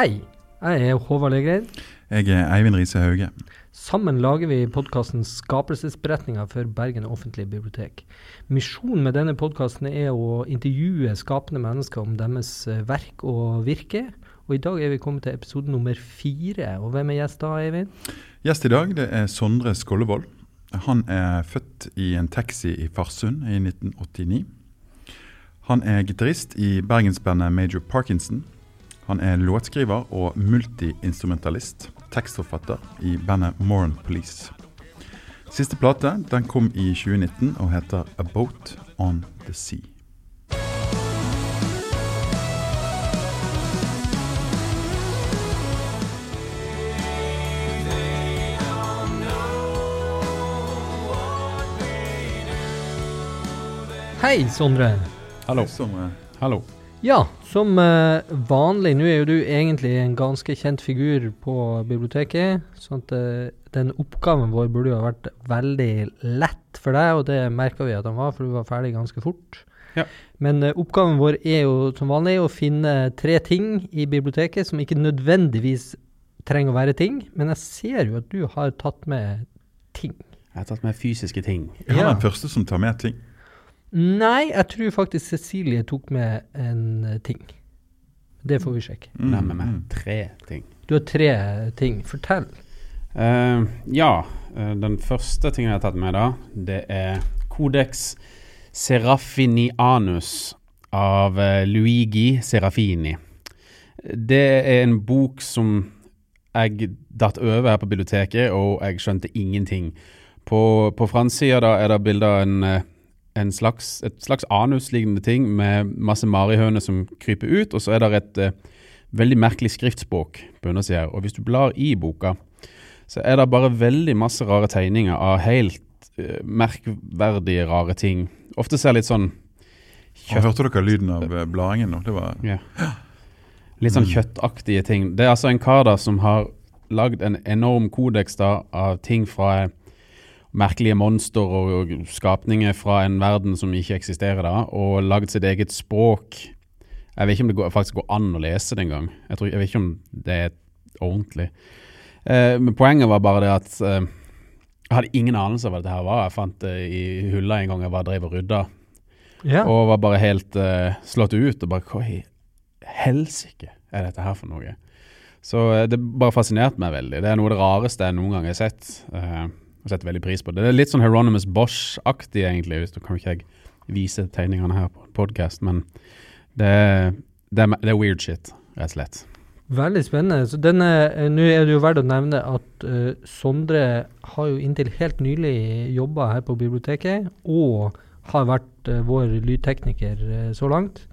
Hei, jeg er Håvard Legreid. Jeg er Eivind Riise Hauge. Sammen lager vi podkasten Skapelsesberetninger for Bergen offentlige bibliotek. Misjonen med denne podkasten er å intervjue skapende mennesker om deres eh, verk og virke. Og I dag er vi kommet til episode nummer fire. Og hvem er gjest da, Eivind? Gjest i dag det er Sondre Skollevold. Han er født i en taxi i Farsund i 1989. Han er gitarist i bergensbandet Major Parkinson. Han er låtskriver og multiinstrumentalist, tekstforfatter i bandet Moran Police. Siste plate den kom i 2019 og heter A Boat On The Sea. Hei, Sondre. Hallo. Sondre. Hallo. Ja, som eh, vanlig. Nå er jo du egentlig en ganske kjent figur på biblioteket. sånn at eh, den oppgaven vår burde jo ha vært veldig lett for deg, og det merka vi at den var, for du var ferdig ganske fort. Ja. Men eh, oppgaven vår er jo som vanlig å finne tre ting i biblioteket som ikke nødvendigvis trenger å være ting, men jeg ser jo at du har tatt med ting. Jeg har tatt med fysiske ting. Er han Ja. den første som tar med ting? Nei, jeg tror faktisk Cecilie tok med en eh, ting. Det får vi sjekke. Mm, Nei, med meg mm. tre ting. Du har tre ting. Fortell. Uh, ja, eh, den første tingen jeg har tatt med da, det er Codex Serafinianus av eh, Luigi Serafini. Det er en bok som jeg datt over her på biblioteket, og jeg skjønte ingenting. På, på framsida er det bilde av en, eh, en slags, et slags anuslignende ting med masse marihøner som kryper ut, og så er det et eh, veldig merkelig skriftspråk på undersida. Og hvis du blar i boka, så er det bare veldig masse rare tegninger av helt eh, merkverdige, rare ting. Ofte ser litt sånn kjøtt... hørte dere lyden av eh, bladingen nå? Det var ja. Litt sånn Mm. kjøttaktige ting. Det er altså en kar da som har lagd en enorm kodeks da av ting fra merkelige monster og, og skapninger fra en verden som ikke eksisterer da, og lagd sitt eget språk. Jeg vet ikke om det går, faktisk går an å lese det engang. Jeg, tror- jeg vet ikke om det er ordentlig. Eh, men poenget var bare det at eh, jeg hadde ingen anelse av hva dette her var. Jeg fant det i hylla en gang jeg var drev og rydda. yeah. Og var bare helt eh, slått ut. Og bare hva i helsike er dette her for noe? Så eh, det bare fascinerte meg veldig. Det er noe av det rareste jeg noen gang har sett. eh, og setter veldig pris på det. Det er litt sånn Hieronymus Bosch-aktig, egentlig. Hvis du kan ikke jeg vise tegningene her på podkast, men det, det, det er weird shit, rett og slett. Veldig spennende. Så denne, eh, Nå er det jo verdt å nevne at uh, Sondre har jo inntil helt nylig jobba her på biblioteket, og har vært uh, vår lydtekniker uh, så langt.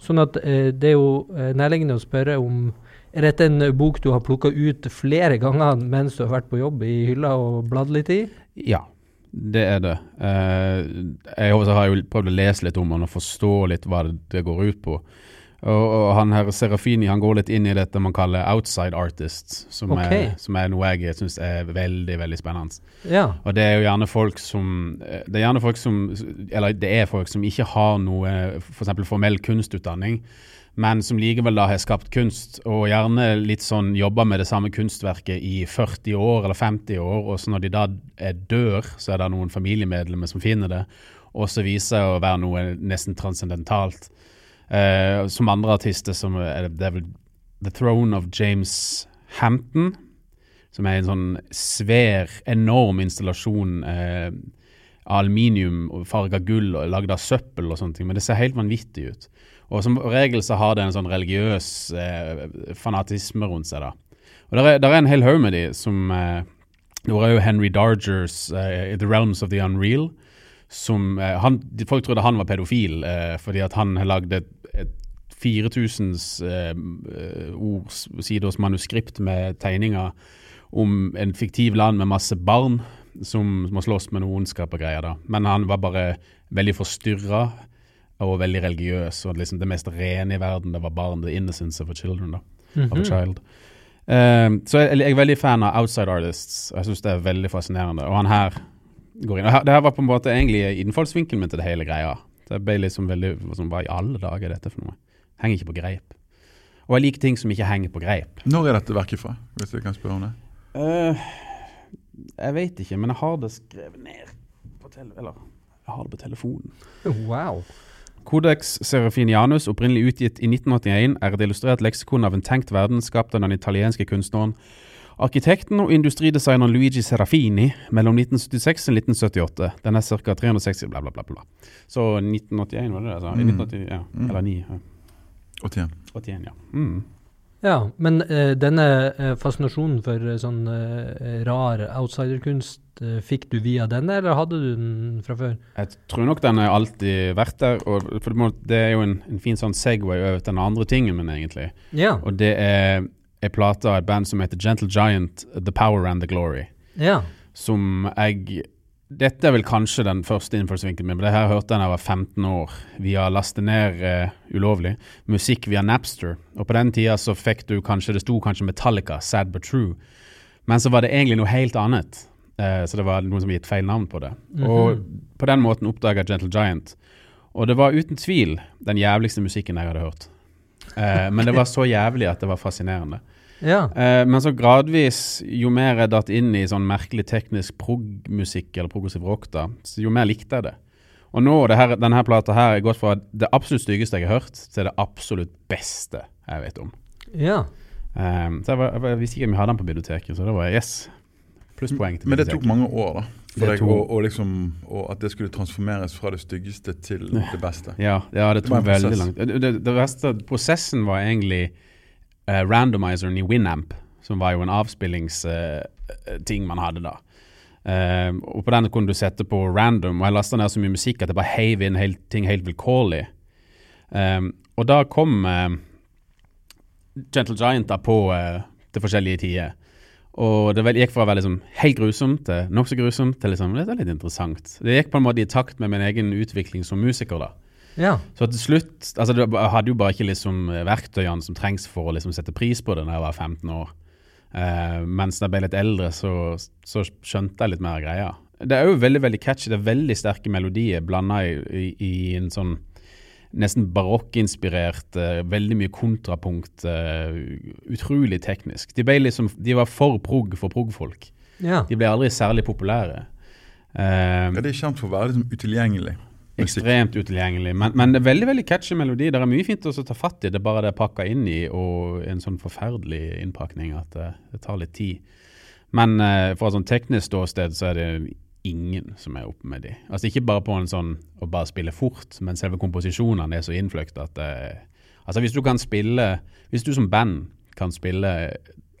Sånn at det er jo nærliggende å spørre om er dette en eh, bok du har plukka ut flere ganger mens du har vært på jobb i hylla og bladd litt i? Ja, det er det. Eh, jeg har jo prøvd å lese litt om han og forstå litt hva det, går ut på. Og, og han her Serafini han går litt inn i dette man kaller outside artists, som, okay. er, som er noe jeg syns er veldig, veldig spennende. Ja. Og det er jo gjerne folk som eh, Det er gjerne folk som Eller det er folk som ikke har noe f.eks. formell kunstutdanning, men som likevel da har skapt kunst, og gjerne litt sånn jobber med det samme kunstverket i 40 år eller 50 år, og så når de da dør, så er det noen familiemedlemmer som finner det, og så viser det å være noe nesten transcendentalt. Eh, som andre artister som det er vel The Throne of James Hampton, som er en sånn svær, enorm installasjon eh, aluminium farga gull og lagd av søppel og sånne ting, men det ser helt vanvittig ut. Og som regel så har det en sånn religiøs eh, fanatisme rundt seg, da. Og der er, der er en hel haug med de som eh, Det var jo Henry Dargers eh, The Realms of the Unreal, som eh, han, Folk trodde han var pedofil eh, fordi at han lagde et, et 4000 eh, eh, ords, siders manuskript med tegninger om en fiktiv land med masse barn som må slåss med noe ondskap og greier. da. Men han var bare veldig forstyrra og veldig religiøs, og liksom det mest rene i verden det var barn. The innocence of a children, da. Of a Mhm. child. Um, så jeg, jeg er veldig fan av outside artists. Jeg syns det er veldig fascinerende. Og han her går inn. Og her, det her var på en måte egentlig innfallsvinkelen min til det hele greia. Det ble liksom veldig sånn, Hva i alle dager er dette for noe? Henger ikke på greip. Og jeg liker ting som ikke henger på greip. Når er dette verket fra, hvis jeg kan spørre om det? Uh, jeg vet ikke, men jeg har det skrevet ned på tele Eller, jeg har det på telefonen. Wow. Codex Serafinianus, opprinnelig utgitt i 1981, er et illustrert leksikon av en tenkt verden skapt av den italienske kunstneren, arkitekten og industridesigneren Luigi Serafini mellom 1976 og 1978. Den er ca. 360 bla, bla, bla. bla. Så 1981, var det det? Altså? Mm. 1980, ja. Mm. Eller 9. Ja. 81. 81, ja. Mm. Ja, men uh, denne eh, fascinasjonen for eh, sånn uh, rar outsiderkunst, uh, fikk du via denne, eller hadde du den fra før? Jeg tror nok den har alltid vært der. Og for det, det er jo en, en fin sånn Segway over til den andre tingen min, egentlig. Ja. Og det er ei plate av et band som heter Gentle Giant, The Power and the Glory. ja. Som jeg Dette er vel kanskje den første innfallsvinkelen min, men det her hørte jeg da jeg var 15 år. Via laste ned uh, ulovlig musikk via Napster. Og på den tida så fikk du kanskje Det sto kanskje Metallica, Sad But True. Men så var det egentlig noe helt annet. Uh, så det var noen som gitt feil navn på det. Og på den måten oppdaga Gentle Giant. Og det var uten tvil den jævligste musikken jeg hadde hørt. Uh, men det var så jævlig at det var fascinerende. Ja. Eh, men så gradvis, jo mer jeg datt inn i sånn merkelig teknisk prog-musikk eller progressiv rock, da, så jo mer likte jeg det. Og nå, det her, denne plata her er gått fra det absolutt styggeste jeg har hørt, til det absolutt beste jeg vet om. ja. Eh, så jeg, var, jeg, jeg visste ikke om jeg hadde den på biblioteket, så da var jeg yes. Plusspoeng til Men det tok mange år, da. For Det deg, og, og, liksom, og at det skulle transformeres fra det styggeste til det beste. Ja, ja det Det tok det veldig langt. Det, det, det prosessen var egentlig eh, randomizeren i Winamp, som var jo en avspillingsting man hadde da. Eh, og på den kunne du sette på random, og jeg lasta ned så mye musikk at jeg bare heiv inn helt, ting helt vilkårlig. Eh, og da kom eh, Gentle Giant da på eh, til forskjellige tider. Og det gikk fra å være liksom helt grusomt til nokså grusomt til liksom, det er litt interessant. Det gikk på en måte i takt med min egen utvikling som musiker. da. Ja. Så til slutt altså Jeg hadde jo bare ikke liksom verktøyene som trengs for å liksom sette pris på det da jeg var 15 år. Uh, mens da jeg ble litt eldre, så, så skjønte jeg litt mer greia. Det er jo veldig veldig catchy. Det er veldig sterke melodier blanda i, i, i en sånn nesten barokkinspirert, uh, veldig mye kontrapunkt. Uh, utrolig teknisk. De, ble liksom, de var for prog for prog-folk. ja. De ble aldri særlig populære. Uh, Ja, det er kjent for å være liksom utilgjengelig. Ekstremt utilgjengelig. Men, men det er veldig veldig catchy melodi. Det er mye fint å ta fatt i. Det er bare det pakka inn i, og en sånn forferdelig innpakning at det, det tar litt tid. Men uh, fra et sånn teknisk ståsted så er det ingen som er oppe med de. Altså Ikke bare på en sånn å bare spille fort, men selve komposisjonene er så innfløkt at det, Altså Hvis du kan spille Hvis du som band kan spille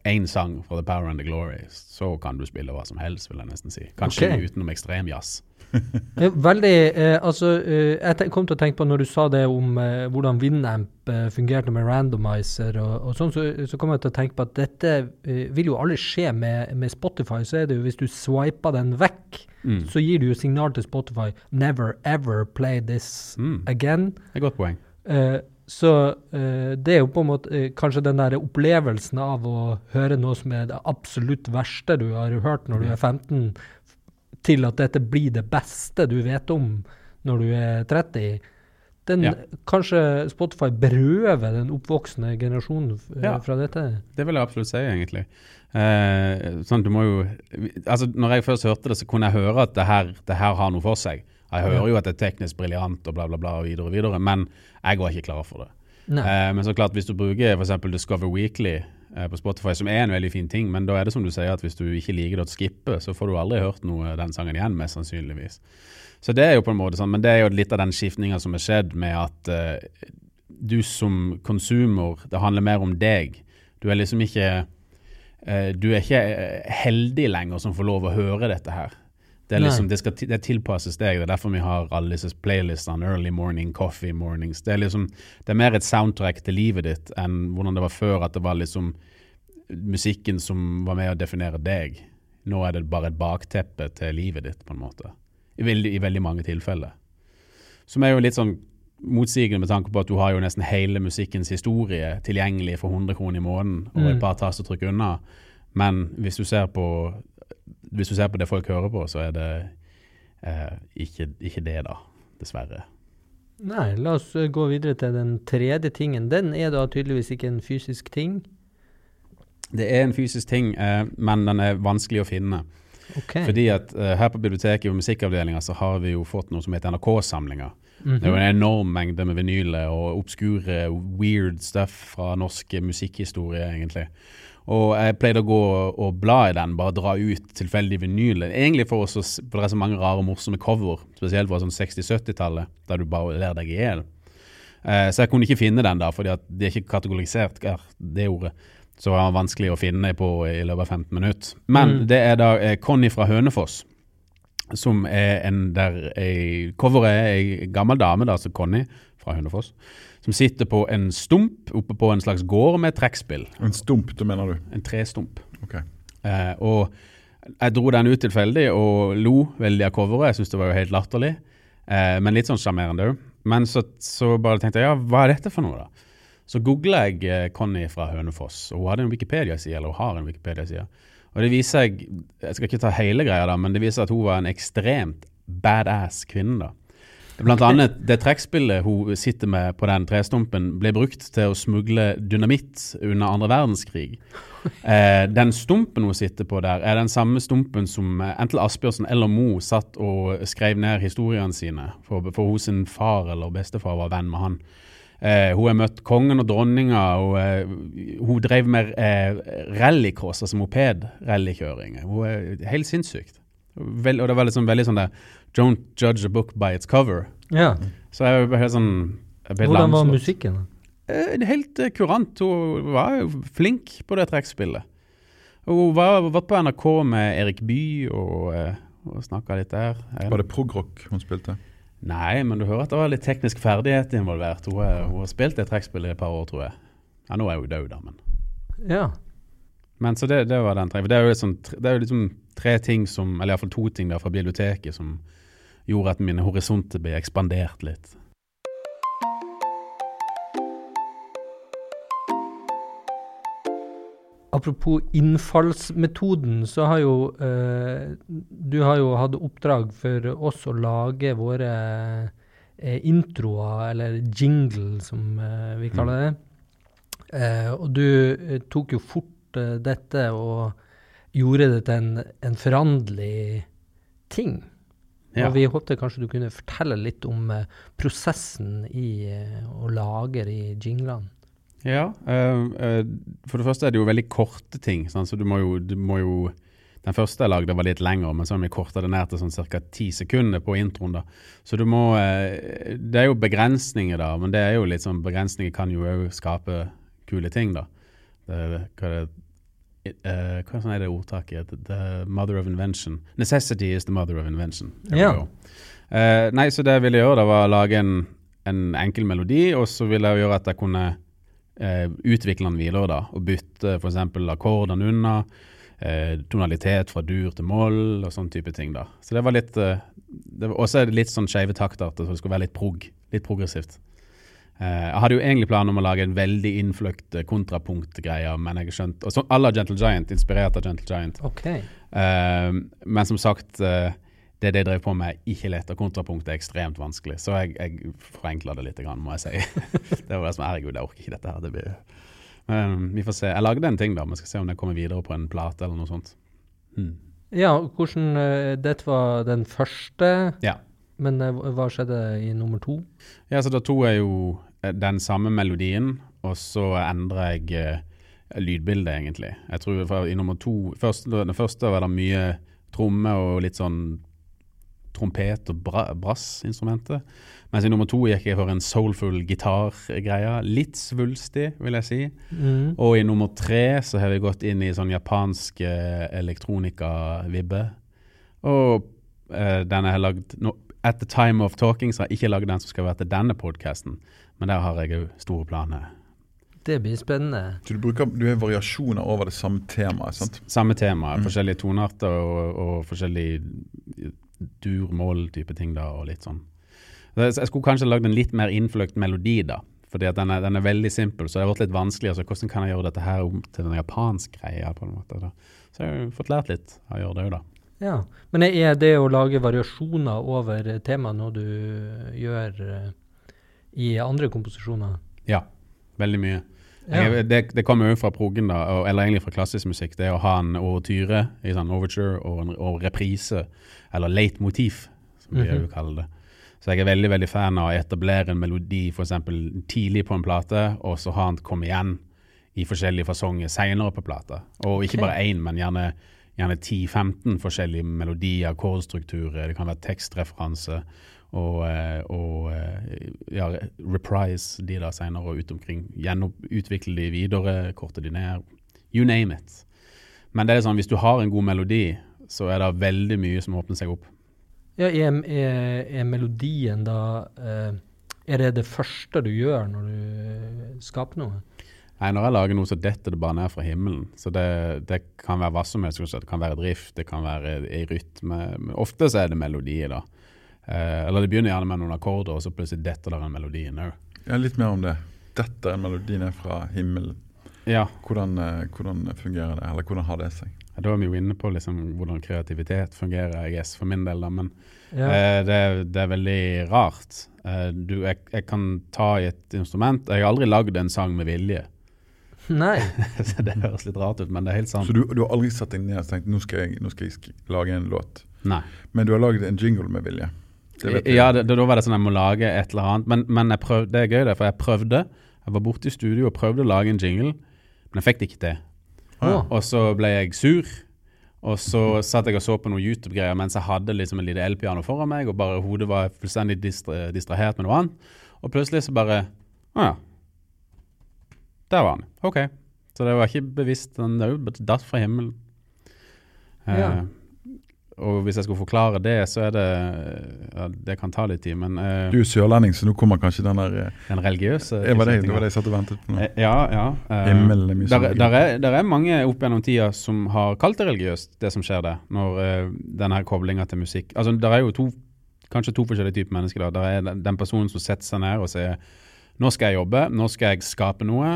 én sang fra The Power and the Glory, så kan du spille hva som helst, vil jeg nesten si. Kanskje okay. utenom ekstremjazz. Eh, Veldig eh, Altså, eh, jeg kom til å tenke på når du sa det om eh, hvordan Winamp eh, fungerte med randomizer og, og sånn, så, så kom jeg til å tenke på at dette eh, vil jo aldri skje med, med Spotify. Så er det jo hvis du swiper den vekk, Mm. så gir du jo signal til Spotify 'never ever play this Mm. again'. Det er godt poeng. Eh, så eh, det er jo på en måte kanskje den der opplevelsen av å høre noe som er det absolutt verste du har hørt når du er 15, til at dette blir det beste du vet om når du er 30. Den, Ja. Kanskje Spotify berøver den oppvoksende generasjonen eh, Ja. fra dette? Det vil jeg absolutt si, egentlig. Eh, sånn, du må jo Altså, når jeg først hørte det, så kunne jeg høre at det her, det her har noe for seg. Jeg hører jo at det er teknisk briljant og bla, bla, bla, og videre og videre, men jeg var ikke klar for det. Eh, men så klart, hvis du bruker f.eks. Discover Weekly på Spotify, som er en veldig fin ting, men da er det som du sier, at hvis du ikke liker det å skippe, så får du aldri hørt noe den sangen igjen, mest sannsynligvis. Så det er jo på en måte sånn, men det er jo litt av den skiftninga som har skjedd med at uh, du som konsumer, det handler mer om deg. Du er liksom ikke uh, Du er ikke eh, heldig lenger som får lov å høre dette her. Det, er liksom, det, skal, det tilpasses deg. Det er derfor vi har alle disse playlistene. Early morning, coffee mornings. Det er liksom, det er mer et soundtrack til livet ditt enn hvordan det var før, at det var liksom musikken som var med å definere deg. Nå er det bare et bakteppe til livet ditt, på en måte. I veldig, i veldig mange tilfeller. Som er jo litt sånn motsigende med tanke på at du har jo nesten hele musikkens historie tilgjengelig for 100 kroner i måneden og Mm. et par tastetrykk unna. Men hvis du ser på hvis du ser på det folk hører på, så er det eh, ikke, ikke det, da. Dessverre. Nei, la oss eh, gå videre til den tredje tingen. Den er da tydeligvis ikke en fysisk ting. Det er en fysisk ting, eh, men den er vanskelig å finne. Okay. Fordi at eh, her på biblioteket og musikkavdelinga så har vi jo fått noe som heter NRK-samlinger. -hmm. Det er jo en enorm mengde med vinyler og obskure, weird stuff fra norsk musikkhistorie, egentlig. Og jeg pleide å gå og bla i den, bare dra ut tilfeldige vinyler. Egentlig for, oss, for det er så mange rare, morsomme cover, spesielt fra sånn 60-70-tallet, der du bare ler deg i hjel. Eh, så jeg kunne ikke finne den da, fordi det er ikke kategorisert, er det ordet. Så det var vanskelig å finne på i løpet av 15 minutter. Men Mm. det er da eh, Conny fra Hønefoss, som er en der ei Coveret er ei gammel dame, da, altså Conny fra Hønefoss, som sitter på en stump oppe på en slags gård med trekkspill. En stump, det mener du? En trestump. Ok. Eh, og jeg dro den ut tilfeldig og lo veldig av coveret. Jeg syntes det var jo helt latterlig, eh, men litt sånn sjarmerende òg. Men så, så bare tenkte jeg ja, hva er dette for noe, da? Så googla jeg eh, Conny fra Hønefoss, og hun hadde en Wikipedia-side, eller hun har en Wikipedia-side. Og det viser jeg Jeg skal ikke ta hele greia, da, men det viser at hun var en ekstremt badass kvinne, da. Blant annet det trekkspillet hun sitter med på den trestumpen, ble brukt til å smugle dynamitt under andre verdenskrig. Eh, den stumpen hun sitter på der, er den samme stumpen som eh, enten Asbjørnsen eller Mo satt og skrev ned historiene sine, for, for hos sin far eller bestefar var venn med han. Eh, hun har møtt kongen og dronninga, og eh, hun drev med eh, rallycross, altså moped-rallykjøring. Hun er helt sinnssykt. Vel, og det var liksom veldig sånn der Don't judge a book by its cover. Ja. Så jeg var helt sånn jeg ble Hvordan var musikken? Eh, helt eh, kurant. Hun var jo flink på det trekkspillet. Hun var, var på NRK med Erik Bye og, eh, og snakka litt der. Var det progrock hun spilte? Nei, men du hører at det var litt teknisk ferdighet involvert. Hun, er- hun har spilt det trekkspillet i et par år, tror jeg. Ja, Nå er hun død, da, men Ja. Men så det, det var den trekken. Det er jo, liksom, det er jo liksom tre ting som, eller iallfall to ting der fra biblioteket som gjorde at mine horisonter ble ekspandert litt. Apropos innfallsmetoden, så har jo eh, du har jo hatt oppdrag for oss å lage våre eh, introer, eller jingle som eh, vi kaller det. Eh, og du eh, tok jo fort eh, dette og gjorde det til en, en foranderlig ting. Ja. Og vi håpte kanskje du kunne fortelle litt om eh, prosessen i eh, å lage i jinglene. Ja, eh, for det første er det jo veldig korte ting. sant? så du må jo, du må jo Den første jeg lagde var litt lengre, men så har vi korta det ned til sånn ca. ti sekunder på introen. da. Så du må Det er jo begrensninger, da, men det er jo litt sånn begrensninger kan jo òg skape kule ting, da. Det, hva er det eh, hva sånn er det ordtaket? The mother of invention. Necessity is the mother of invention. Ja. Eh, nei, så det jeg ville gjøre, da var å lage en, en enkel melodi, og så ville jeg gjøre at jeg kunne uh, utvikle den videre, da, og bytte f.eks. akkordene unna, tonalitet fra dur til moll, og sånn type ting, da. Så det var litt Og så er det litt sånn skeive takter, så det skulle være litt prog, litt progressivt. Eh, jeg hadde jo egentlig planen om å lage en veldig innfløkt eh, kontrapunktgreie, men jeg har skjønt Og så alle Gentle Giant, inspirert av Gentle Giant. OK. Uh, men som sagt, uh, det de drev på med, er ikke lett, og kontrapunkt er ekstremt vanskelig. Så jeg, jeg forenkla det litt, må jeg si. det var det som Herregud, jeg orker ikke dette her. Det blir Men vi får se. Jeg lagde en ting, da. Vi skal se om det kommer videre på en plate eller noe sånt. Hmm. Ja, hvordan uh, Dette var den første, Ja. men hva skjedde i nummer to? ja, så da to jeg jo den samme melodien, og så endrer jeg eh, lydbildet, egentlig. Jeg tror i nummer to først, Den første var det mye tromme og litt sånn trompet og bra, brassinstrumenter. Mens i nummer to gikk jeg for en soulful gitargreie. Litt svulstig, vil jeg si. Mm. Og i nummer tre så har vi gått inn i sånn japansk eh, elektronika-vibbe. Og eh, den jeg har lagd no, At the time of talking så har jeg ikke lagd den som skal være til denne podkasten, men der har jeg òg store planer. Det blir spennende. Så du, bruker, du har variasjoner over det samme temaet, sant? Samme tema, Mm. forskjellige tonearter og, og forskjellige dur-mål-type ting, da, og litt sånn. Jeg skulle kanskje lagd en litt mer innfløkt melodi, da. Fordi at den er, den er veldig simpel, så det har vært litt vanskelig. Altså, hvordan kan jeg gjøre dette her om til en japansk greie? på en måte da. Så jeg har fått lært litt av å gjøre det òg, da. Ja. Men er det å lage variasjoner over temaet noe du gjør eh, i andre komposisjoner? Ja, veldig mye. Ja. Jeg, det, det kommer jo fra progen, da, og, eller egentlig fra klassisk musikk. Det å ha en overtyre, i sånn overture, og en og reprise, eller leitmotiv, som vi mm jo kaller det. Så jeg er veldig veldig fan av å etablere en melodi for eksempel tidlig på en plate, og så ha den komme igjen i forskjellige fasonger senere på plata. Og ikke okay. bare én, men gjerne, gjerne 10-15 forskjellige melodier, akkordstrukturer, det kan være tekstreferanse. Og, eh, og eh, ja, reprise de da senere og ut omkring. Utvikle de videre, korte de ned. You name it. Men det er sånn, hvis du har en god melodi, så er det veldig mye som åpner seg opp. Ja, er, er, er melodien da eh, Er det det første du gjør når du skaper noe? Nei, når jeg lager noe, så detter det bare ned fra himmelen. Så det, det kan være hva som helst. Det kan være drift, det kan være i rytme. Men ofte så er det melodier, da. Eh, eller det begynner gjerne med noen akkorder, og så plutselig detter der en melodi inn òg. Ja, litt mer om det. Dette er en er fra himmelen. Ja. Hvordan, eh, hvordan fungerer det, eller hvordan har det seg? Da er vi jo inne på liksom hvordan kreativitet fungerer, jeg guess, for min del. da, Men Ja. eh, det, er- det er veldig rart. Eh, du, jeg, jeg kan ta i et instrument Jeg har aldri lagd en sang med vilje. Nei. Så det høres litt rart ut, men det er helt sant. Så du, du har aldri satt deg ned og tenkt nå skal jeg, nå skal jeg lage en låt, Nei. men du har lagd en jingle med vilje? Det. Ja, det, da var det sånn jeg må lage et eller annet. Men, men jeg prøv, det er gøy, det, for jeg prøvde. Jeg var borte i studio og prøvde å lage en jingle, men jeg fikk det ikke til. Å. Og så ble jeg sur. Og så satt jeg og så på noen YouTube-greier mens jeg hadde liksom en lite elpiano foran meg, og bare hodet var fullstendig distra distrahert med noe annet. Og plutselig så bare Å ja. Der var han. OK. Så det var ikke bevisst. Den datt fra himmelen. Ja. Ja. Og hvis jeg skulle forklare det, så er det ja, Det kan ta litt tid, men uh, Du er sørlending, så nå kommer kanskje den der eh, den religiøse Det var det, det var det jeg satt og ventet på nå. Eh, Ja, ja. mye der, der, er, der er mange opp gjennom tida som har kalt det religiøst, det som skjer der, når uh, denne koblinga til musikk Altså, der er jo to, kanskje to forskjellige typer mennesker. da. Der er den, den personen som setter seg ned og sier nå skal jeg jobbe, nå skal jeg skape noe,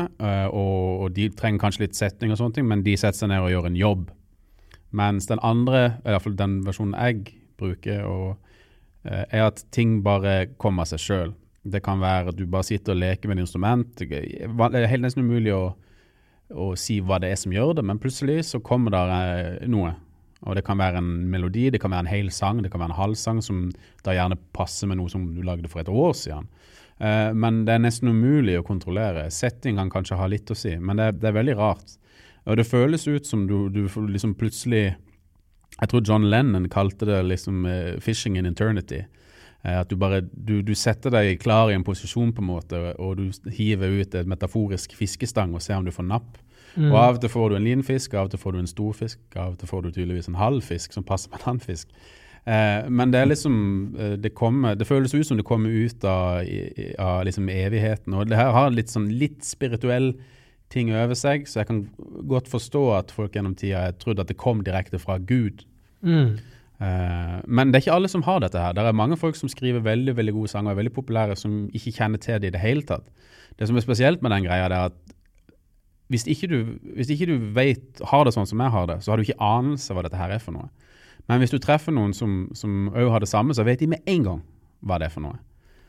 og, og de trenger kanskje litt setning og sånne ting, men de setter seg ned og gjør en jobb. Mens den andre, i hvert fall den versjonen jeg bruker, og, eh, er at ting bare kommer av seg sjøl. Det kan være at du bare sitter og leker med et instrument. Det er helt nesten umulig å, å si hva det er som gjør det, men plutselig så kommer der eh, noe. Og det kan være en melodi, det kan være en hel sang, det kan være en halv sang som da gjerne passer med noe som du lagde for et år siden. Eh, men det er nesten umulig å kontrollere. Setting kan kanskje ha litt å si, men det, det er veldig rart. Og det føles ut som du, du liksom plutselig Jeg tror John Lennon kalte det liksom uh, 'fishing in eternity'. Uh, at du bare du, du setter deg klar i en posisjon, på en måte, og du hiver ut et metaforisk fiskestang og ser om du får napp. Mm. Og Av og til får du en liten fisk, av og til får du en stor fisk, av og til får du tydeligvis en halv fisk som passer med en annen fisk. Eh, men det er liksom eh, det, kommer, det føles ut som det kommer ut av, av liksom evigheten. Og det her har litt sånn litt spirituell ting over seg, så jeg kan godt forstå at folk gjennom tida har trodd at det kom direkte fra Gud. Mm. Uh, men det er ikke alle som har dette her. Det er mange folk som skriver veldig veldig gode sanger, er veldig populære, som ikke kjenner til det i det hele tatt. Det som er spesielt med den greia, det er at hvis ikke du, hvis ikke du vet, har det sånn som jeg har det, så har du ikke anelse hva dette her er for noe. Men hvis du treffer noen som som òg har det samme, så vet de med en gang hva det er for noe.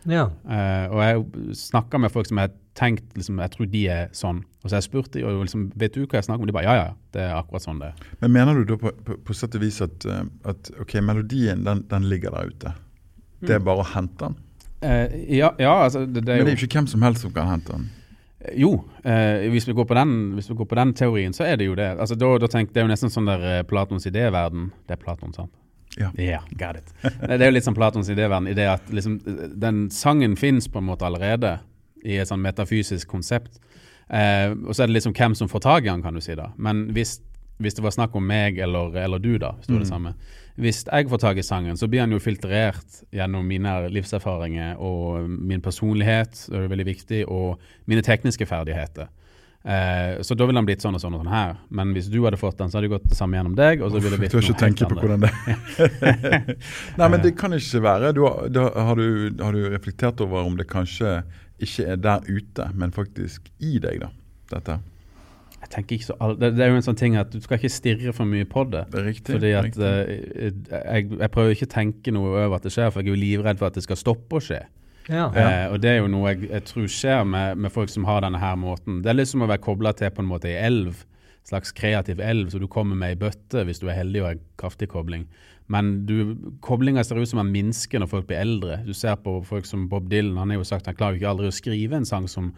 Ja. Uh, og jeg snakker med folk som jeg har tenkt liksom, jeg tror de er sånn. Og så jeg spurt de, og liksom, vet du hva jeg snakker om? De bare ja, ja, det er akkurat sånn det er. Men mener du da på, på, på sett og vis at, eh, at ok, melodien den, den ligger der ute? Det er bare å hente den? Uh, ja, ja, altså det, det er Men det er jo ikke hvem som helst som kan hente den. Jo, eh, hvis, vi går på den, hvis vi går på den teorien, så er det jo det. Altså, da, da tenk, det er jo nesten sånn der Platons idéverden Det er Platon, sant? Ja. Yeah, got it. det er jo litt sånn Platons idéverden i det at liksom, den sangen fins på en måte allerede i et sånn metafysisk konsept. Eh, og så er det liksom hvem som får tak i den, kan du si da. Men hvis, hvis det var snakk om meg eller, eller du, da, hvis mm. det Mm. samme. Hvis jeg får tak i sangen, så blir den jo filtrert gjennom mine livserfaringer og min personlighet, det er veldig viktig, og mine tekniske ferdigheter. Eh, så da ville han blitt sånn og sånn og sånn her. Men hvis du hadde fått den, så hadde det gått det samme gjennom deg. og så ville det annet. ikke har ikke tenkt på hvordan det Nei, men det kan ikke være. Du, har- da, har, du, har du reflektert over om det kanskje ikke er der ute, men faktisk i deg, da? Dette. Jeg tenker ikke så all, det, det er jo en sånn ting at Du skal ikke stirre for mye på det. Det er riktig. Fordi at eh, jeg, jeg prøver ikke å tenke noe over at det skjer, for jeg er jo livredd for at det skal stoppe å skje. Ja. Eh, og det er jo noe jeg, jeg tror skjer med, med folk som har denne her måten. Det er litt som å være kobla til på en måte ei elv, slags kreativ elv, så du kommer med i bøtte hvis du er heldig og har kraftig kobling. Men du, koblinga ser ut som den minsker når folk blir eldre. Du ser på folk som Bob Dylan, han har jo sagt han klarer ikke aldri å skrive en sang som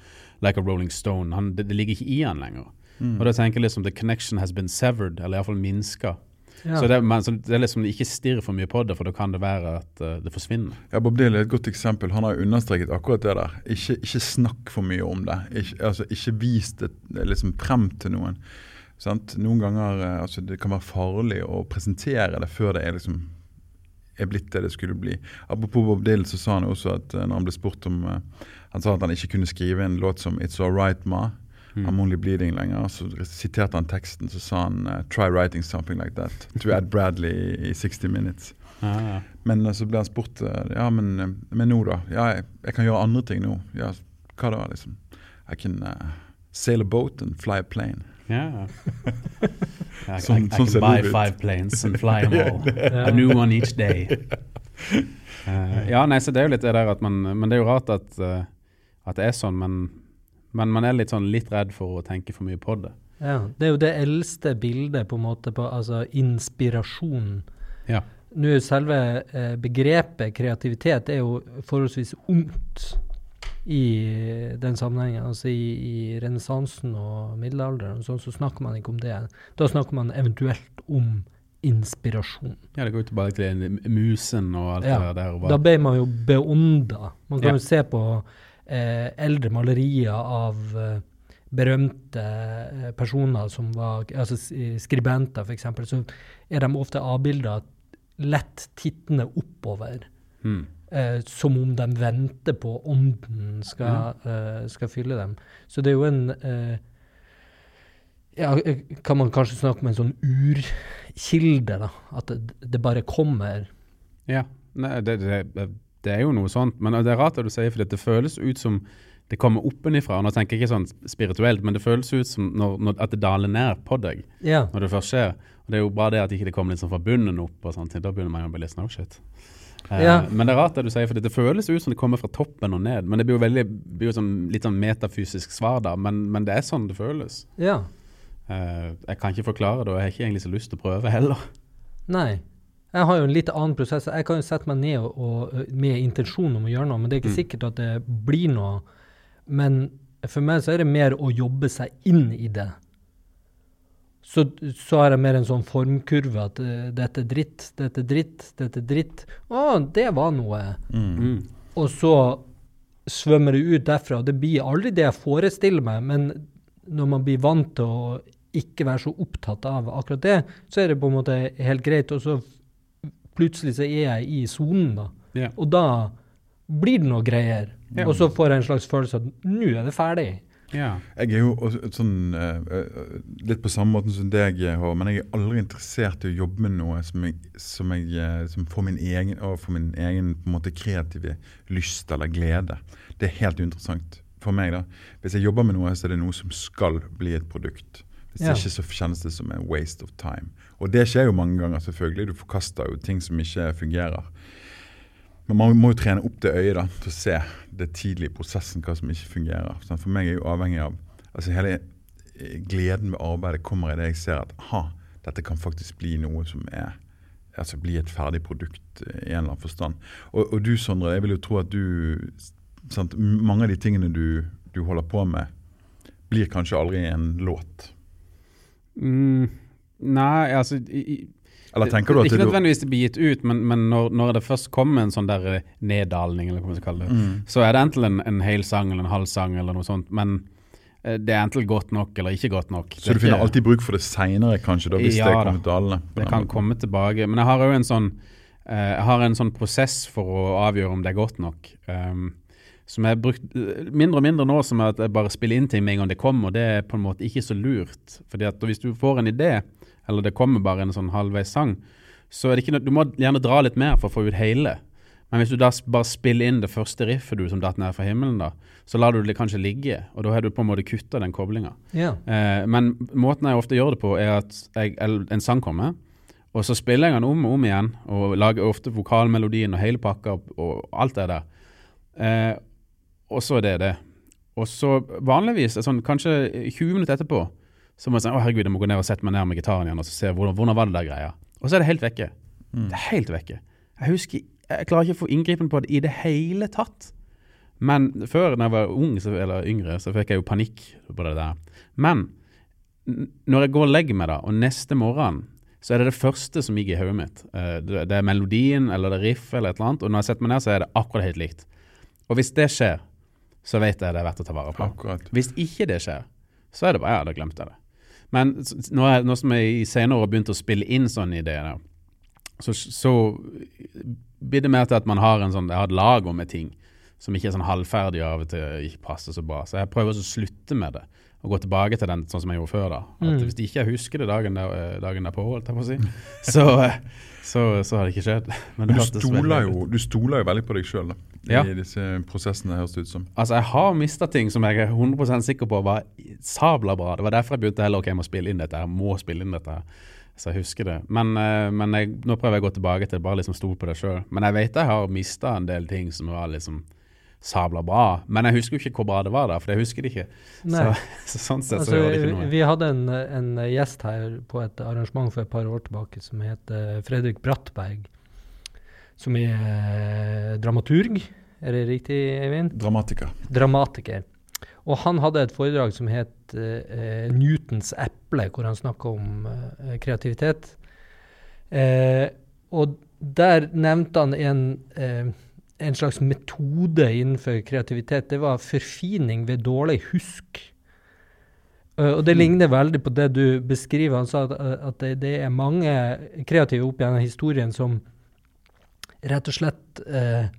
Like a Rolling Stone. Han, det, det ligger ikke i han lenger. Og da tenker jeg liksom the connection has been severed, eller iallfall minska. Ja. Så, det, men, så det er liksom ikke stirr for mye på det, for da kan det være at uh, det forsvinner. Ja, Bob Dylan er et godt eksempel. Han har understreket akkurat det der. Ikke, ikke snakk for mye om det. Ikke, altså, ikke vis det liksom frem til noen. Sant? Noen ganger eh, altså, det kan være farlig å presentere det før det er liksom er blitt det det skulle bli. Apropos Bob Dylan, så sa han også at eh, når han ble spurt om uh, Han sa at han ikke kunne skrive en låt som 'It's All Right Ma'. I'm only bleeding lenger. Så siterte han teksten, så sa han eh, 'Try writing something like that' to Ed Bradley i, i 60 Minutes. Ja, ja. Men eh, så ble han spurt eh, ja, men, men nå, da? Ja, jeg, jeg kan gjøre andre ting nå. Ja, hva da, liksom? I can uh, sail a boat and fly a plane. Ja. I, Sånn- I, I sånn can buy five planes and fly them all. A new one each day. Uh, ja, nei, så det er jo litt det der at man Men det er jo rart at, uh, at det er sånn, men, men man er litt sånn litt redd for å tenke for mye på det. Ja, det er jo det eldste bildet på en måte på altså inspirasjon. Ja. Nå er selve eh, begrepet kreativitet er jo forholdsvis ungt i den sammenhengen. Altså i, i renessansen og middelalderen sånn, så snakker man ikke om det. Da snakker man eventuelt om inspirasjon. ja, det går jo tilbake til musen og alt Ja, det der. Da ble man jo beånda. Man kan Ja. jo se på eh, eldre malerier av eh, berømte eh, personer som var altså s- skribenter, f.eks., så er de ofte avbilda lett tittende oppover. Mm. Eh, som om de venter på ånden skal, eh, skal fylle dem. Så det er jo en eh, ja, eh, Kan man kanskje snakke om en sånn urkilde, da? At det, det bare kommer. Ja, nei, det, det, det er jo noe sånt. Men det er rart det du sier, for det føles ut som det kommer oppenifra. Nå tenker jeg ikke sånn spirituelt, men det føles ut som når, når, at det daler ned på deg Ja. når det først skjer. Og Det er jo bare det at ikke det kommer litt sånn fra bunnen opp, og sånt, da begynner man jo å bli litt sånn, oh shit. Eh, Ja. Men det er rart det du sier, for det føles ut som det kommer fra toppen og ned. Men det blir jo veldig, blir jo sånn, litt sånn metafysisk svar da, men, men det er sånn det føles. ja. Eh, jeg kan ikke forklare det, og jeg har ikke egentlig så lyst til å prøve heller. Nei. Jeg har jo en litt annen prosess. Jeg kan jo sette meg ned og, og, med intensjon om å gjøre noe, men det er ikke Mm. sikkert at det blir noe. Men for meg så er det mer å jobbe seg inn i det. Så, så har jeg mer en sånn formkurve at uh, dette er dritt, dette er dritt, dette er dritt. Å, det var noe. Mm. Og så svømmer det ut derfra. Det blir aldri det jeg forestiller meg, men når man blir vant til å ikke være så opptatt av akkurat det, så er det på en måte helt greit. Og så plutselig så er jeg i sonen, da. Yeah. Og da blir det noe greier. Yeah. Og så får jeg en slags følelse at nå er det ferdig. Yeah. Jeg er jo også sånn eh, eh, litt på samme måten som deg, Håvard, men jeg er aldri interessert i å jobbe med noe som, jeg, som, jeg, eh, som får min egen, får min egen på en måte, kreative lyst eller glede. Det er helt uinteressant for meg. da. Hvis jeg jobber med noe, så er det noe som skal bli et produkt. Hvis Ja. ikke så kjennes det som en waste of time. Og det skjer jo mange ganger, selvfølgelig. Du forkaster jo ting som ikke fungerer. Men man må jo trene opp det øyet da, til å se det tidlige i prosessen, hva som ikke fungerer. Så for meg er jo avhengig av altså Hele gleden ved arbeidet kommer i det jeg ser at aha, dette kan faktisk bli noe som er altså bli et ferdig produkt eh, i en eller annen forstand. Og, og du Sondre, jeg vil jo tro at du sant, Mange av de tingene du, du holder på med, blir kanskje aldri en låt. Mm, nei, altså i, i, Eller tenker du at Ikke nødvendigvis det blir gitt ut, men, men når, når det først kommer en sånn der eh, neddalning, eller hva man skal kalle det, Mm. så er det enten en, en hel sang eller en halv sang eller noe sånt, men eh, det er enten godt nok eller ikke godt nok. Så du finner alltid bruk for det seinere, kanskje, da, hvis Ja det kommer da. dalende? Det kan måten? komme tilbake. Men jeg har jo en sånn eh, Jeg har en sånn prosess for å avgjøre om det er godt nok. Um, som jeg har brukt eh, mindre og mindre nå, som er at jeg bare spiller inn ting med en gang det kommer. og Det er på en måte ikke så lurt. Fordi at hvis du får en idé, eller det kommer bare en sånn halvveis sang, så er det ikke noe, du må gjerne dra litt mer for å få ut hele. Men hvis du da bare spiller inn det første riffet du som datt ned fra himmelen, da, så lar du det kanskje ligge, og da har du på en måte kutta den koblinga. Yeah. Eh, men måten jeg ofte gjør det på, er at jeg, en sang kommer, og så spiller jeg den om og om igjen, og lager ofte vokalmelodien og hele pakka og, og alt det der. Eh, og så er det det. Og så vanligvis, sånn, kanskje 20 minutter etterpå, så må jeg si å herregud, jeg må gå ned og sette meg ned med gitaren igjen og så se hvordan, hvordan var det der greia. Og så er det helt vekke. Det er helt vekke. Jeg husker, jeg klarer ikke å få inngripen på det i det hele tatt. Men før, når jeg var ung så, eller yngre, så fikk jeg jo panikk på det der. Men når jeg går og legger meg da, og neste morgen, så er det det første som ligger i hodet mitt. Eh, Det, er melodien eller det riff eller et eller annet, og når jeg setter meg ned, så er det akkurat helt likt. Og hvis det skjer, så vet jeg det er verdt å ta vare på. Akkurat. Hvis ikke det skjer, så er det bare ja, da glemte jeg det. Men nå, er, nå som jeg i senere år har begynt å spille inn sånne ideer, så, så blir det mer til at man har en sånn, jeg har et lager med ting som ikke er sånn halvferdig av og til ikke passer så bra. Så jeg prøver også å slutte med det og gå tilbake til den sånn som jeg gjorde før. da. At Mm. Hvis ikke jeg husker det dagen, der, eh, dagen derpå, holdt jeg på å si, så, så, så har det ikke skjedd. Men det Du stoler, jo, du stoler jo veldig på deg sjøl Ja. i disse prosessene, høres det ut som. Altså, jeg har mista ting som jeg er 100% sikker på var sabla bra. Det var derfor jeg begynte heller ok, jeg må spille inn dette. her, må spille inn dette her. Så jeg husker det. Men, eh, men jeg, nå prøver jeg å gå tilbake til bare liksom stole på det sjøl. Men jeg vet jeg har mista en del ting som var liksom sabla bra. Men jeg husker jo ikke hvor bra det var da, for jeg husker det ikke. Så, så sånn sett så Altså, gjør det ikke noe. vi hadde en, en gjest her på et arrangement for et par år tilbake som heter Fredrik Brattberg. Som er eh, dramaturg, er det riktig, Eivind? Dramatiker. Dramatiker. Og han hadde et foredrag som het eh, 'Newtons eple', hvor han snakka om eh, kreativitet. Eh, og der nevnte han en, eh, en slags metode innenfor kreativitet. Det var forfining ved dårlig husk. Eh, og det ligner veldig på det du beskriver. Han sa at, at det, det er mange kreative opp gjennom historien som rett og slett eh,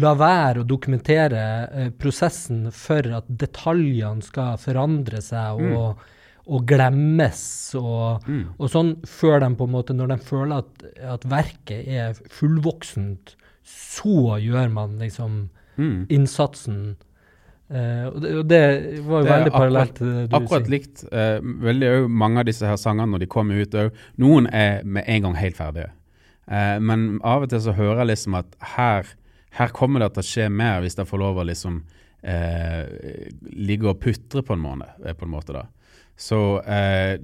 la være å dokumentere eh, prosessen for at detaljene skal forandre seg og, og glemmes og, Mm. og sånn, før de på en måte, når de føler at, at verket er fullvoksent, så gjør man liksom Mm. innsatsen. Uh, og, det, og det var jo Det veldig parallelt til det du sier. Akkurat likt. Uh, veldig òg mange av disse her sangene når de kommer ut òg. Noen er med en gang helt ferdige. Uh, men av og til så hører jeg liksom at her, her kommer det til å skje mer hvis jeg får lov å liksom eh, ligge og putre på en måned, eh, på en måte da. Så eh,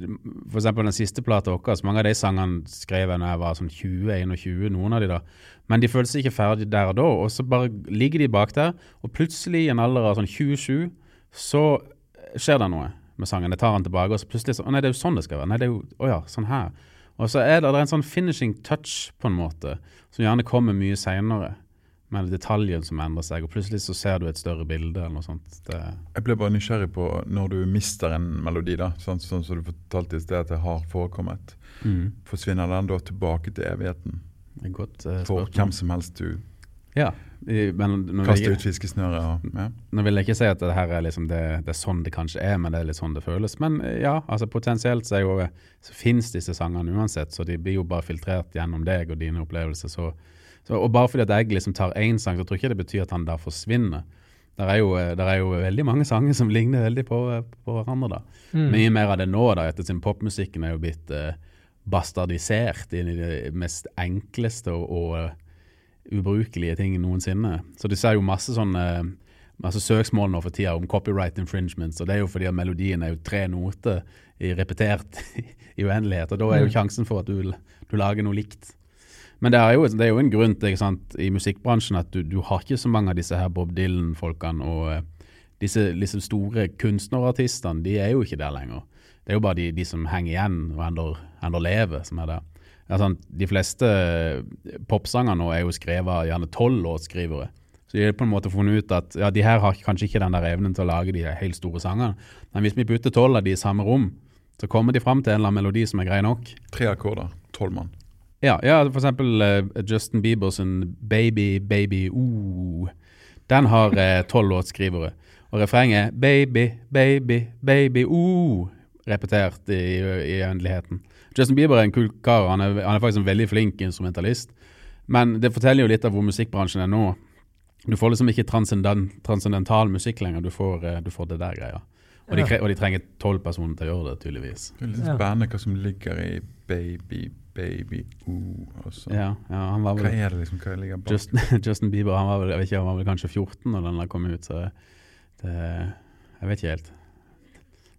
eksempel den siste plata vår, mange av de sangene skrev jeg når jeg var sånn 20-21, noen av de da. Men de føler seg ikke ferdig der og da, og så bare ligger de bak der, og plutselig i en alder av sånn 27, så skjer det noe med sangen. Jeg tar den tilbake, og så plutselig sånn å nei, det er jo sånn det skal være. Nei, det er jo, å ja, sånn her. Og så er det, det er en sånn finishing touch på en måte, som gjerne kommer mye senere, med detaljen som endrer seg, og plutselig så ser du et større bilde eller noe sånt. Det, Jeg ble bare nysgjerrig på når du mister en melodi, da, sånn, sånn som du fortalte i sted at det har forekommet. Forsvinner den da tilbake til evigheten godt eh, for hvem som helst du Ja, i- men jeg, ut fiskesnøret og ja. nå vil jeg ikke si at det her er liksom det, det er sånn det kanskje er, men det er litt sånn det føles. Men eh, ja, altså potensielt så, jo, så finnes disse sangene uansett, så de blir jo bare filtrert gjennom deg og dine opplevelser. Så, så, og bare fordi at jeg liksom tar én sang, så tror jeg ikke det betyr at han der forsvinner. Der er, jo, der er jo veldig mange sanger som ligner veldig på, på hverandre. da. Mm. Mye mer av det nå, da, ettersom popmusikken er jo blitt eh, bastardisert inn i det mest enkleste og, og eh, ubrukelige ting noensinne. Så du ser jo masse sånne masse søksmål nå for tida om copyright infringements, og det er jo fordi at melodien er jo tre noter i repetert i uendelighet, og da er jo Mm. sjansen for at du, du lager noe likt. Men det er jo, det er jo en grunn til sant, i musikkbransjen at du, du har ikke så mange av disse her Bob Dylan-folkene og eh, disse, liksom store kunstnerartistene, de er jo ikke der lenger. Det er jo bare de, de som henger igjen og ennå lever, som er det. Sant, de fleste eh, popsanger nå er jo skrevet av gjerne tolv låtskrivere. Så de har på en måte funnet ut at ja, de her har kanskje ikke den der evnen til å lage de helt store sangene. Men hvis vi putter tolv av de i samme rom, så kommer de fram til en eller annen melodi som er grei nok. Tre akkorder, tolv mann. Ja, ja eksempel eh, Justin Biebers Baby, Baby, ooh. Den har eh, tolv låtskrivere. Og refrenget Baby, baby, baby, ooh. Repetert i, i uendeligheten. Justin Bieber er en kul kar. Han er, han er faktisk en veldig flink instrumentalist. Men det forteller jo litt av hvor musikkbransjen er nå. Du får liksom ikke transcendent, transcendental musikk lenger, du får, eh, du får det der greia. Og, de, Ja. og de trenger tolv personer til å gjøre det, tydeligvis. Det er litt spennende hva som ligger i baby, baby, ooh, Også. Ja, ja, han var Hva er det liksom, hva ligger bak? Justin, Justin Bieber han var, vel, jeg vet ikke, han var vel kanskje 14 når den der kom ut, så det Jeg vet ikke helt.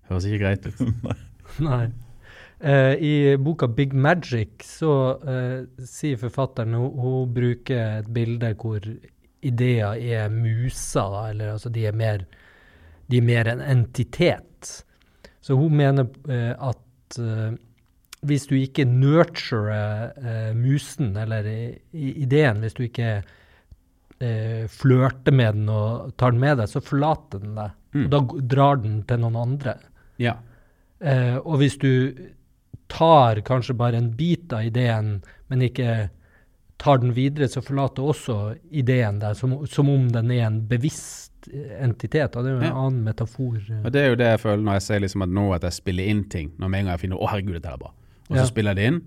Høres ikke greit ut. Nei. Eh, I boka Big Magic så eh, sier forfatteren hun, hun bruker et bilde hvor ideer er muser, da, eller altså de er mer, de er mer en entitet. Så hun mener eh, at eh, hvis du ikke nurturer eh, musen, eller ideen, hvis du ikke eh, flørter med den og tar den med deg, så forlater den deg. Mm. Og da drar den til noen andre. Ja. Eh, og hvis du tar kanskje bare en bit av ideen, men ikke tar den videre, så forlater også ideen deg, som, som om den er en bevisst entitet. Og det er jo en Ja. annen metafor. Og Det er jo det jeg føler når jeg ser liksom at nå at jeg spiller inn ting. Når med en gang jeg finner 'Å, herregud, dette er bra', og så Ja. spiller jeg det inn.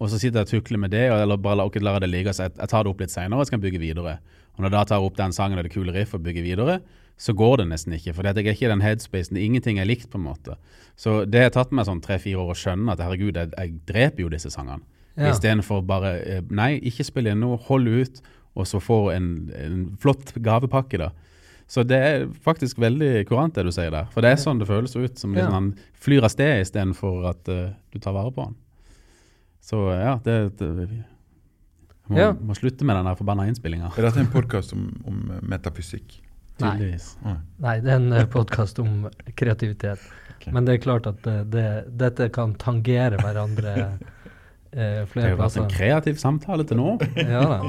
Og så sitter jeg og tukler med det, og- eller bare la, ok, lar det ligge. Så jeg, jeg tar det opp litt senere og skal bygge videre. Og når da tar opp den sangen og det kule riffet og bygger videre, så går det nesten ikke. For jeg er ikke i den headspacen. Det er ingenting jeg likt, på en måte. Så det har tatt meg sånn tre-fire år å skjønne at herregud, jeg, jeg dreper jo disse sangene. Ja. Istedenfor bare eh, Nei, ikke spill inn nå, hold ut, og så få en, en flott gavepakke, da. Så det er faktisk veldig kurant det du sier der. For det er sånn det føles ut, som liksom Ja. han flyr av sted istedenfor at uh, du tar vare på han. Så ja, det, det må, Ja. må slutte med den der forbanna innspillinga. Er dette en podkast om, om eh, metafysikk? Tydeligvis. Nei, det er en podkast om kreativitet. Okay. Men det er klart at det, det, dette kan tangere hverandre eh, Det har jo vært en kreativ samtale til nå. Ja da.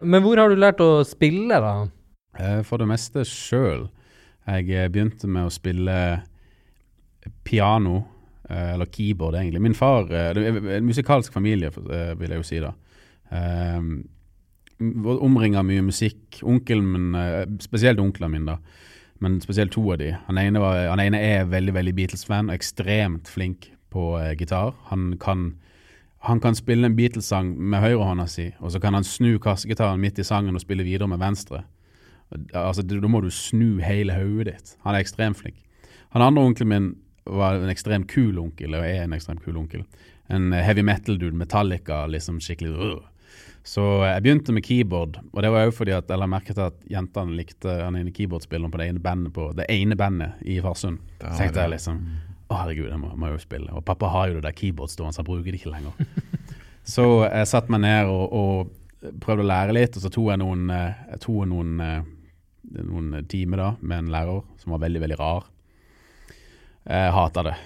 Men hvor har du lært å spille, da? Eh, For det meste sjøl. Jeg eh, begynte med å spille piano, eh, eller keyboard egentlig. Min far eh, Det er en musikalsk familie, eh, vil jeg jo si da. Um, Omringa mye musikk. Onkelen min, spesielt onklene mine, da. Men spesielt to av de. Han ene, var, han ene er veldig veldig Beatles-fan og ekstremt flink på eh, gitar. Han kan, han kan spille en Beatles-sang med høyrehånda si, og så kan han snu kassegitaren midt i sangen og spille videre med venstre. Altså, Da må du snu hele hodet ditt. Han er ekstremt flink. Han andre onkelen min var en ekstremt kul onkel, og er en ekstremt kul onkel. En eh, heavy metal-dude, Metallica, liksom skikkelig rrr. Så jeg begynte med keyboard, og det var jo fordi at jeg la merke til at jentene likte han ene keyboardspilleren på det ene bandet på det ene bandet i Farsund. Så tenkte jeg liksom Å, herregud, jeg må, må jo spille. Og pappa har jo det der keyboard stående, så han bruker det ikke lenger. så jeg satte meg ned og, og prøvde å lære litt, og så tok jeg noen, eh, jeg tok noen, eh, noen timer da med en lærer som var veldig, veldig rar. Jeg hater det.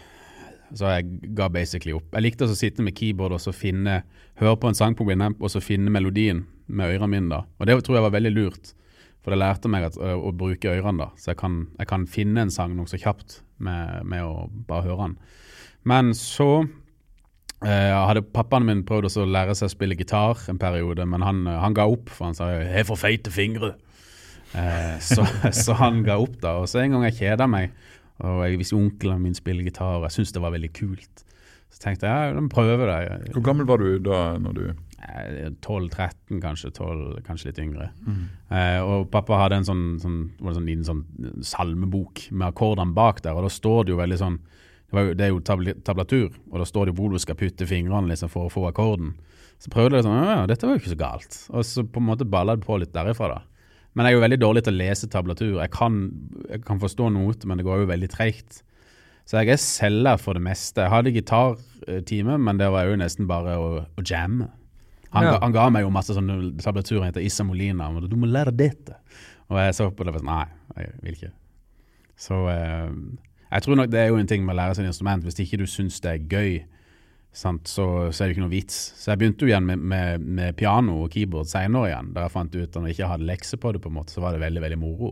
Så jeg ga basically opp. Jeg likte å sitte med keyboard og så finne høre på en sang på Winamp og så finne melodien med ørene mine. da. Og det tror jeg var veldig lurt, for det lærte meg at, å, å bruke ørene. da. Så jeg kan, jeg kan finne en sang nokså kjapt med, med å bare høre den. Men så eh, hadde pappaen min prøvd å lære seg å spille gitar en periode, men han, han ga opp, for han sa 'jeg har for feite fingre'. Eh, så, så han ga opp, da. Og så en gang jeg kjeda meg, og jeg visste onkelen min spiller gitar, og jeg syntes det var veldig kult. Så tenkte jeg ja, prøve det. Hvor gammel var du da når du Eh, 12-13, kanskje. 12, kanskje litt yngre. Mm. Eh, og pappa hadde en sånn, sånn, sånn liten sånn salmebok med akkordene bak der, og da står det jo veldig sånn Det, var jo, det er jo tabl tablatur, og da står det jo hvor du skal putte fingrene liksom, for å få akkorden. Så prøvde jeg sånn Ja, dette var jo ikke så galt. Og så på en måte balla det på litt derifra, da. Men jeg er jo veldig dårlig til å lese tablatur. Jeg kan, jeg kan forstå noter, men det går jo veldig treigt. Så jeg er selger for det meste. Jeg hadde gitartime, men det var jo nesten bare å, å jamme. Han, Ja. han ga meg jo masse sånne tablaturer, heter Issa Molina. Og du må lære dette. Og jeg så på det og sånn Nei, jeg vil ikke. Så eh, jeg tror nok det er jo en ting med å lære seg et instrument. Hvis ikke du syns det er gøy, sant, så, så er det ikke noe vits. Så jeg begynte jo igjen med, med, med piano og keyboard seinere igjen, da jeg fant ut at når jeg ikke hadde lekser på det, på en måte, så var det veldig, veldig moro.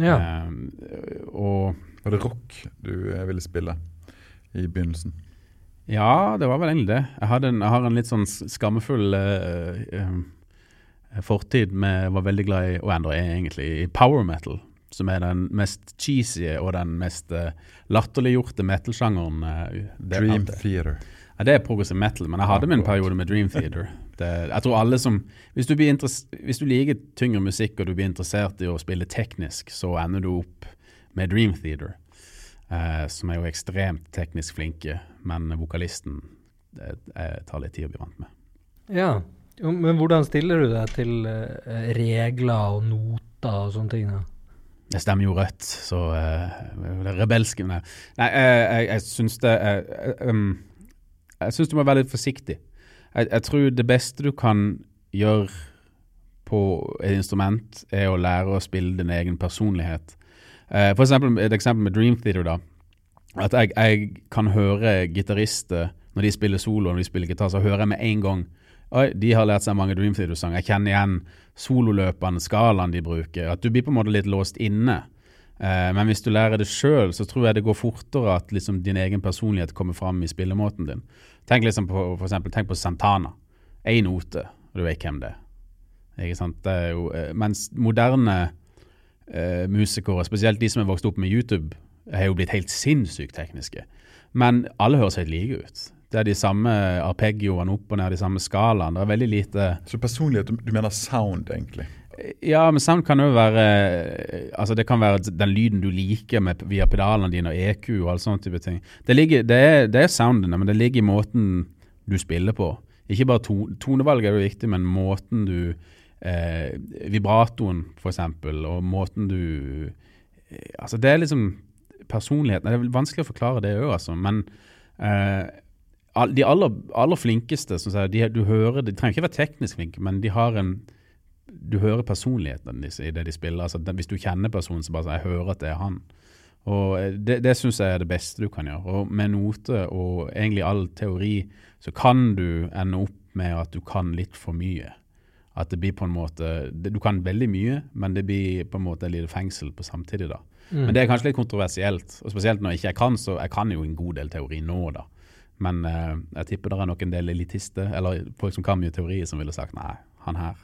Ja. Eh, og Var det rock du eh, ville spille i begynnelsen? Ja, det var vel egentlig det. Jeg, hadde en, jeg har en litt sånn skammefull eh, eh, fortid med Var veldig glad i, og ennå er egentlig, i power metal. Som er den mest cheesy og den mest uh, latterliggjorte metal-sjangeren. Dream. Theater. Ja, det er progressive metal, men jeg hadde min periode med Dream Theater. Det, jeg tror alle som hvis du, blir hvis du liker tyngre musikk og du blir interessert i å spille teknisk, så ender du opp med Dream Theater, eh, som er jo ekstremt teknisk flinke, men vokalisten det, eh, tar litt tid å bli vant med. Ja. Men hvordan stiller du deg til eh, regler og noter og sånne ting? da? Jeg stemmer jo rødt, så eh, er rebelske Nei, nei jeg, jeg, jeg syns det eh, eh, um, Jeg syns du må være litt forsiktig. Jeg, jeg tror det beste du kan gjøre på et instrument, er å lære å spille din egen personlighet. Eh, for eksempel, et eksempel med Dream Theater. da, At jeg, jeg kan høre gitarister når de spiller solo når de spiller gitar, så hører jeg med en gang Oi, de har lært seg mange Dream Theater-sanger. Jeg kjenner igjen sololøpene, skalaen de bruker. At du blir på en måte litt låst inne. Eh, men hvis du lærer det sjøl, så tror jeg det går fortere at liksom, din egen personlighet kommer fram i spillemåten din. Tenk liksom på, for eksempel, tenk på Santana. Én note, og du vet hvem det er. Ikke sant? Det er jo, eh, mens moderne eh, musikere, spesielt de som er vokst opp med YouTube, har jo blitt helt sinnssykt tekniske. Men alle høres helt like ut. Det er de samme arpeggioene opp og ned, de samme skalaene. Det er veldig lite Så personlighet, du, mener sound, egentlig? Ja, men sound kan jo være Altså Det kan være den lyden du liker med, via pedalene dine og EQ og alle sånne type ting. Det, ligger, det, er, det er soundene, men det ligger i måten du spiller på. Ikke bare to, tonevalget er jo viktig, men måten du eh, Vibratoen, eksempel, og måten du eh, Altså, det er liksom personligheten. Det er vanskelig å forklare det òg, altså. Men eh, de aller, aller flinkeste, som sier, de, du hører, de trenger ikke være teknisk flinke, men de har en du hører personligheten i det de spiller. altså Hvis du kjenner personen, så bare sier jeg hører at det er han. Og eh, Det, det syns jeg er det beste du kan gjøre. Og Med note og egentlig all teori så kan du ende opp med at du kan litt for mye. At det blir på en måte Du kan veldig mye, men det blir på en måte et lite fengsel på samtidig. da. Men det er kanskje litt kontroversielt. og Spesielt når jeg ikke kan, så jeg kan jo en god del teori nå, da. Men eh, jeg tipper det er nok en del elitister, eller folk som kan mye teori, som ville sagt nei, han her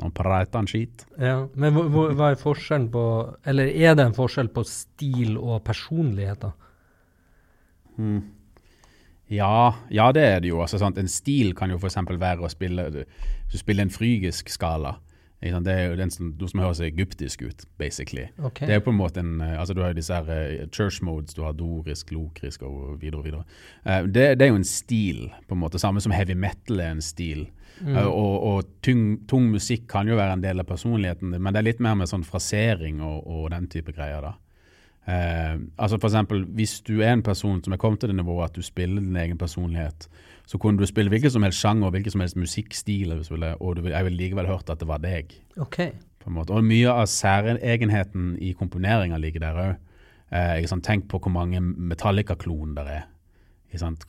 Nå prater han skit. Ja, Men hva, er forskjellen på Eller er det en forskjell på stil og personlighet, da? Ja, ja, det er det jo. Altså, sant? En stil kan jo f.eks. være å spille Hvis du spiller en frygisk skala. Det er jo den som, noe som høres egyptisk ut, basically. Okay. Det er på en måte en eh, altså Du har jo disse her eh, church modes, du har dorisk, lokrisk og videre og videre. Eh, det, det er jo en stil, på en måte. Samme som heavy metal er en stil. Eh, og og tung, tung musikk kan jo være en del av personligheten men det er litt mer med sånn frasering og, og den type greier. da. Eh, altså for eksempel, Hvis du er en person som er kommet til det nivået at du spiller din egen personlighet, så kunne du spille hvilken som helst sjanger, og hvilken som helst musikkstil, og du, jeg ville likevel hørt at det var deg. OK. på en måte. Og mye av særegenheten i komponeringa ligger der òg. Eh, Tenk på hvor mange Metallica-klon der er. Sant?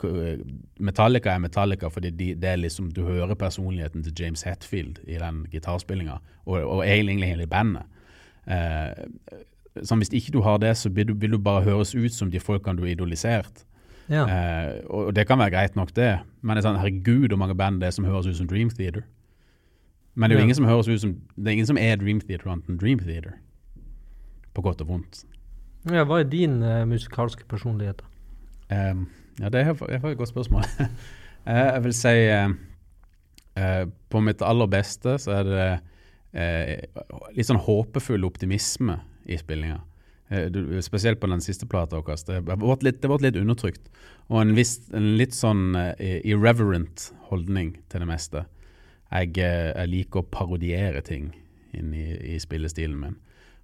Metallica er Metallica fordi de, det er liksom, du hører personligheten til James Hetfield i den gitarspillinga, og, og egentlig hele bandet. Eh, sånn, hvis ikke du har det, så vil du, vil du bare høres ut som de folkene du har idolisert. Ja. Eh, og det kan være greit nok, det, men det er sånn, herregud hvor mange band det er som høres ut som Dream Theater. Men det er jo Ja. ingen som høres ut som Det er ingen som er Dream Theater annet enn Dream Theater. På godt og vondt. ja. Hva er din uh, musikalske personlighet, da? Ehm, ja, det er, et godt spørsmål. Eh, jeg vil si eh, eh, På mitt aller beste så er det eh, litt sånn håpefull optimisme i spillinga. Eh, spesielt på den siste plata vår. Det har vært litt, litt undertrykt. Og en, viss, en litt sånn eh, irreverent holdning til det meste. Jeg, jeg liker å parodiere ting inn i, i spillestilen min.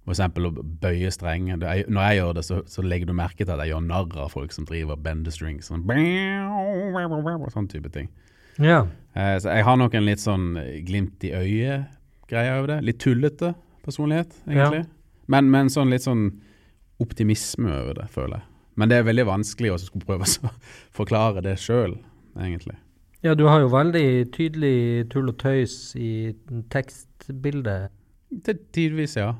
For eksempel å bøye strenger. Er- Når jeg gjør det, så, så legger du merke til at jeg gjør narr av folk som driver bendestrings. Sånn, sånn type ting. Ja. Eh, så jeg har nok en litt sånn glimt i øyet-greie over det. Litt tullete personlighet, egentlig. Men, men sånn litt sånn optimisme over det, føler jeg. Men det er veldig vanskelig å skulle prøve å forklare det sjøl, egentlig. ja, du har jo veldig tydelig tull og tøys i tekstbildet. Til tidvis, ja.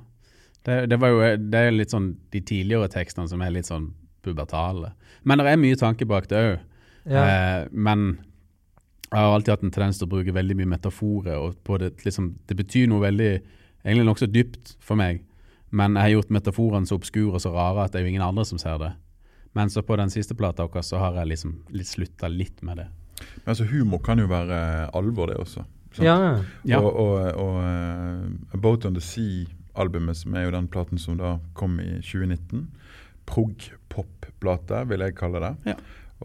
Det, det var jo det er litt sånn de tidligere tekstene som er litt sånn pubertale. Men det er mye tanke bak det òg. Ja. Eh, men jeg har alltid hatt en tendens til å bruke veldig mye metaforer. og på det, liksom, det betyr noe veldig egentlig nokså dypt for meg. Men jeg har gjort metaforene så obskure og så rare at det er jo ingen andre som ser det. Men så på den siste plata vår så har jeg liksom litt slutta litt med det. Men altså Humor kan jo være alvor, det også. sant? Ja, Ja. Og, og, og uh, A Boat on the Sea-albumet, som er jo den platen som da kom i 2019. Prog-pop-plate, vil jeg kalle det. Ja.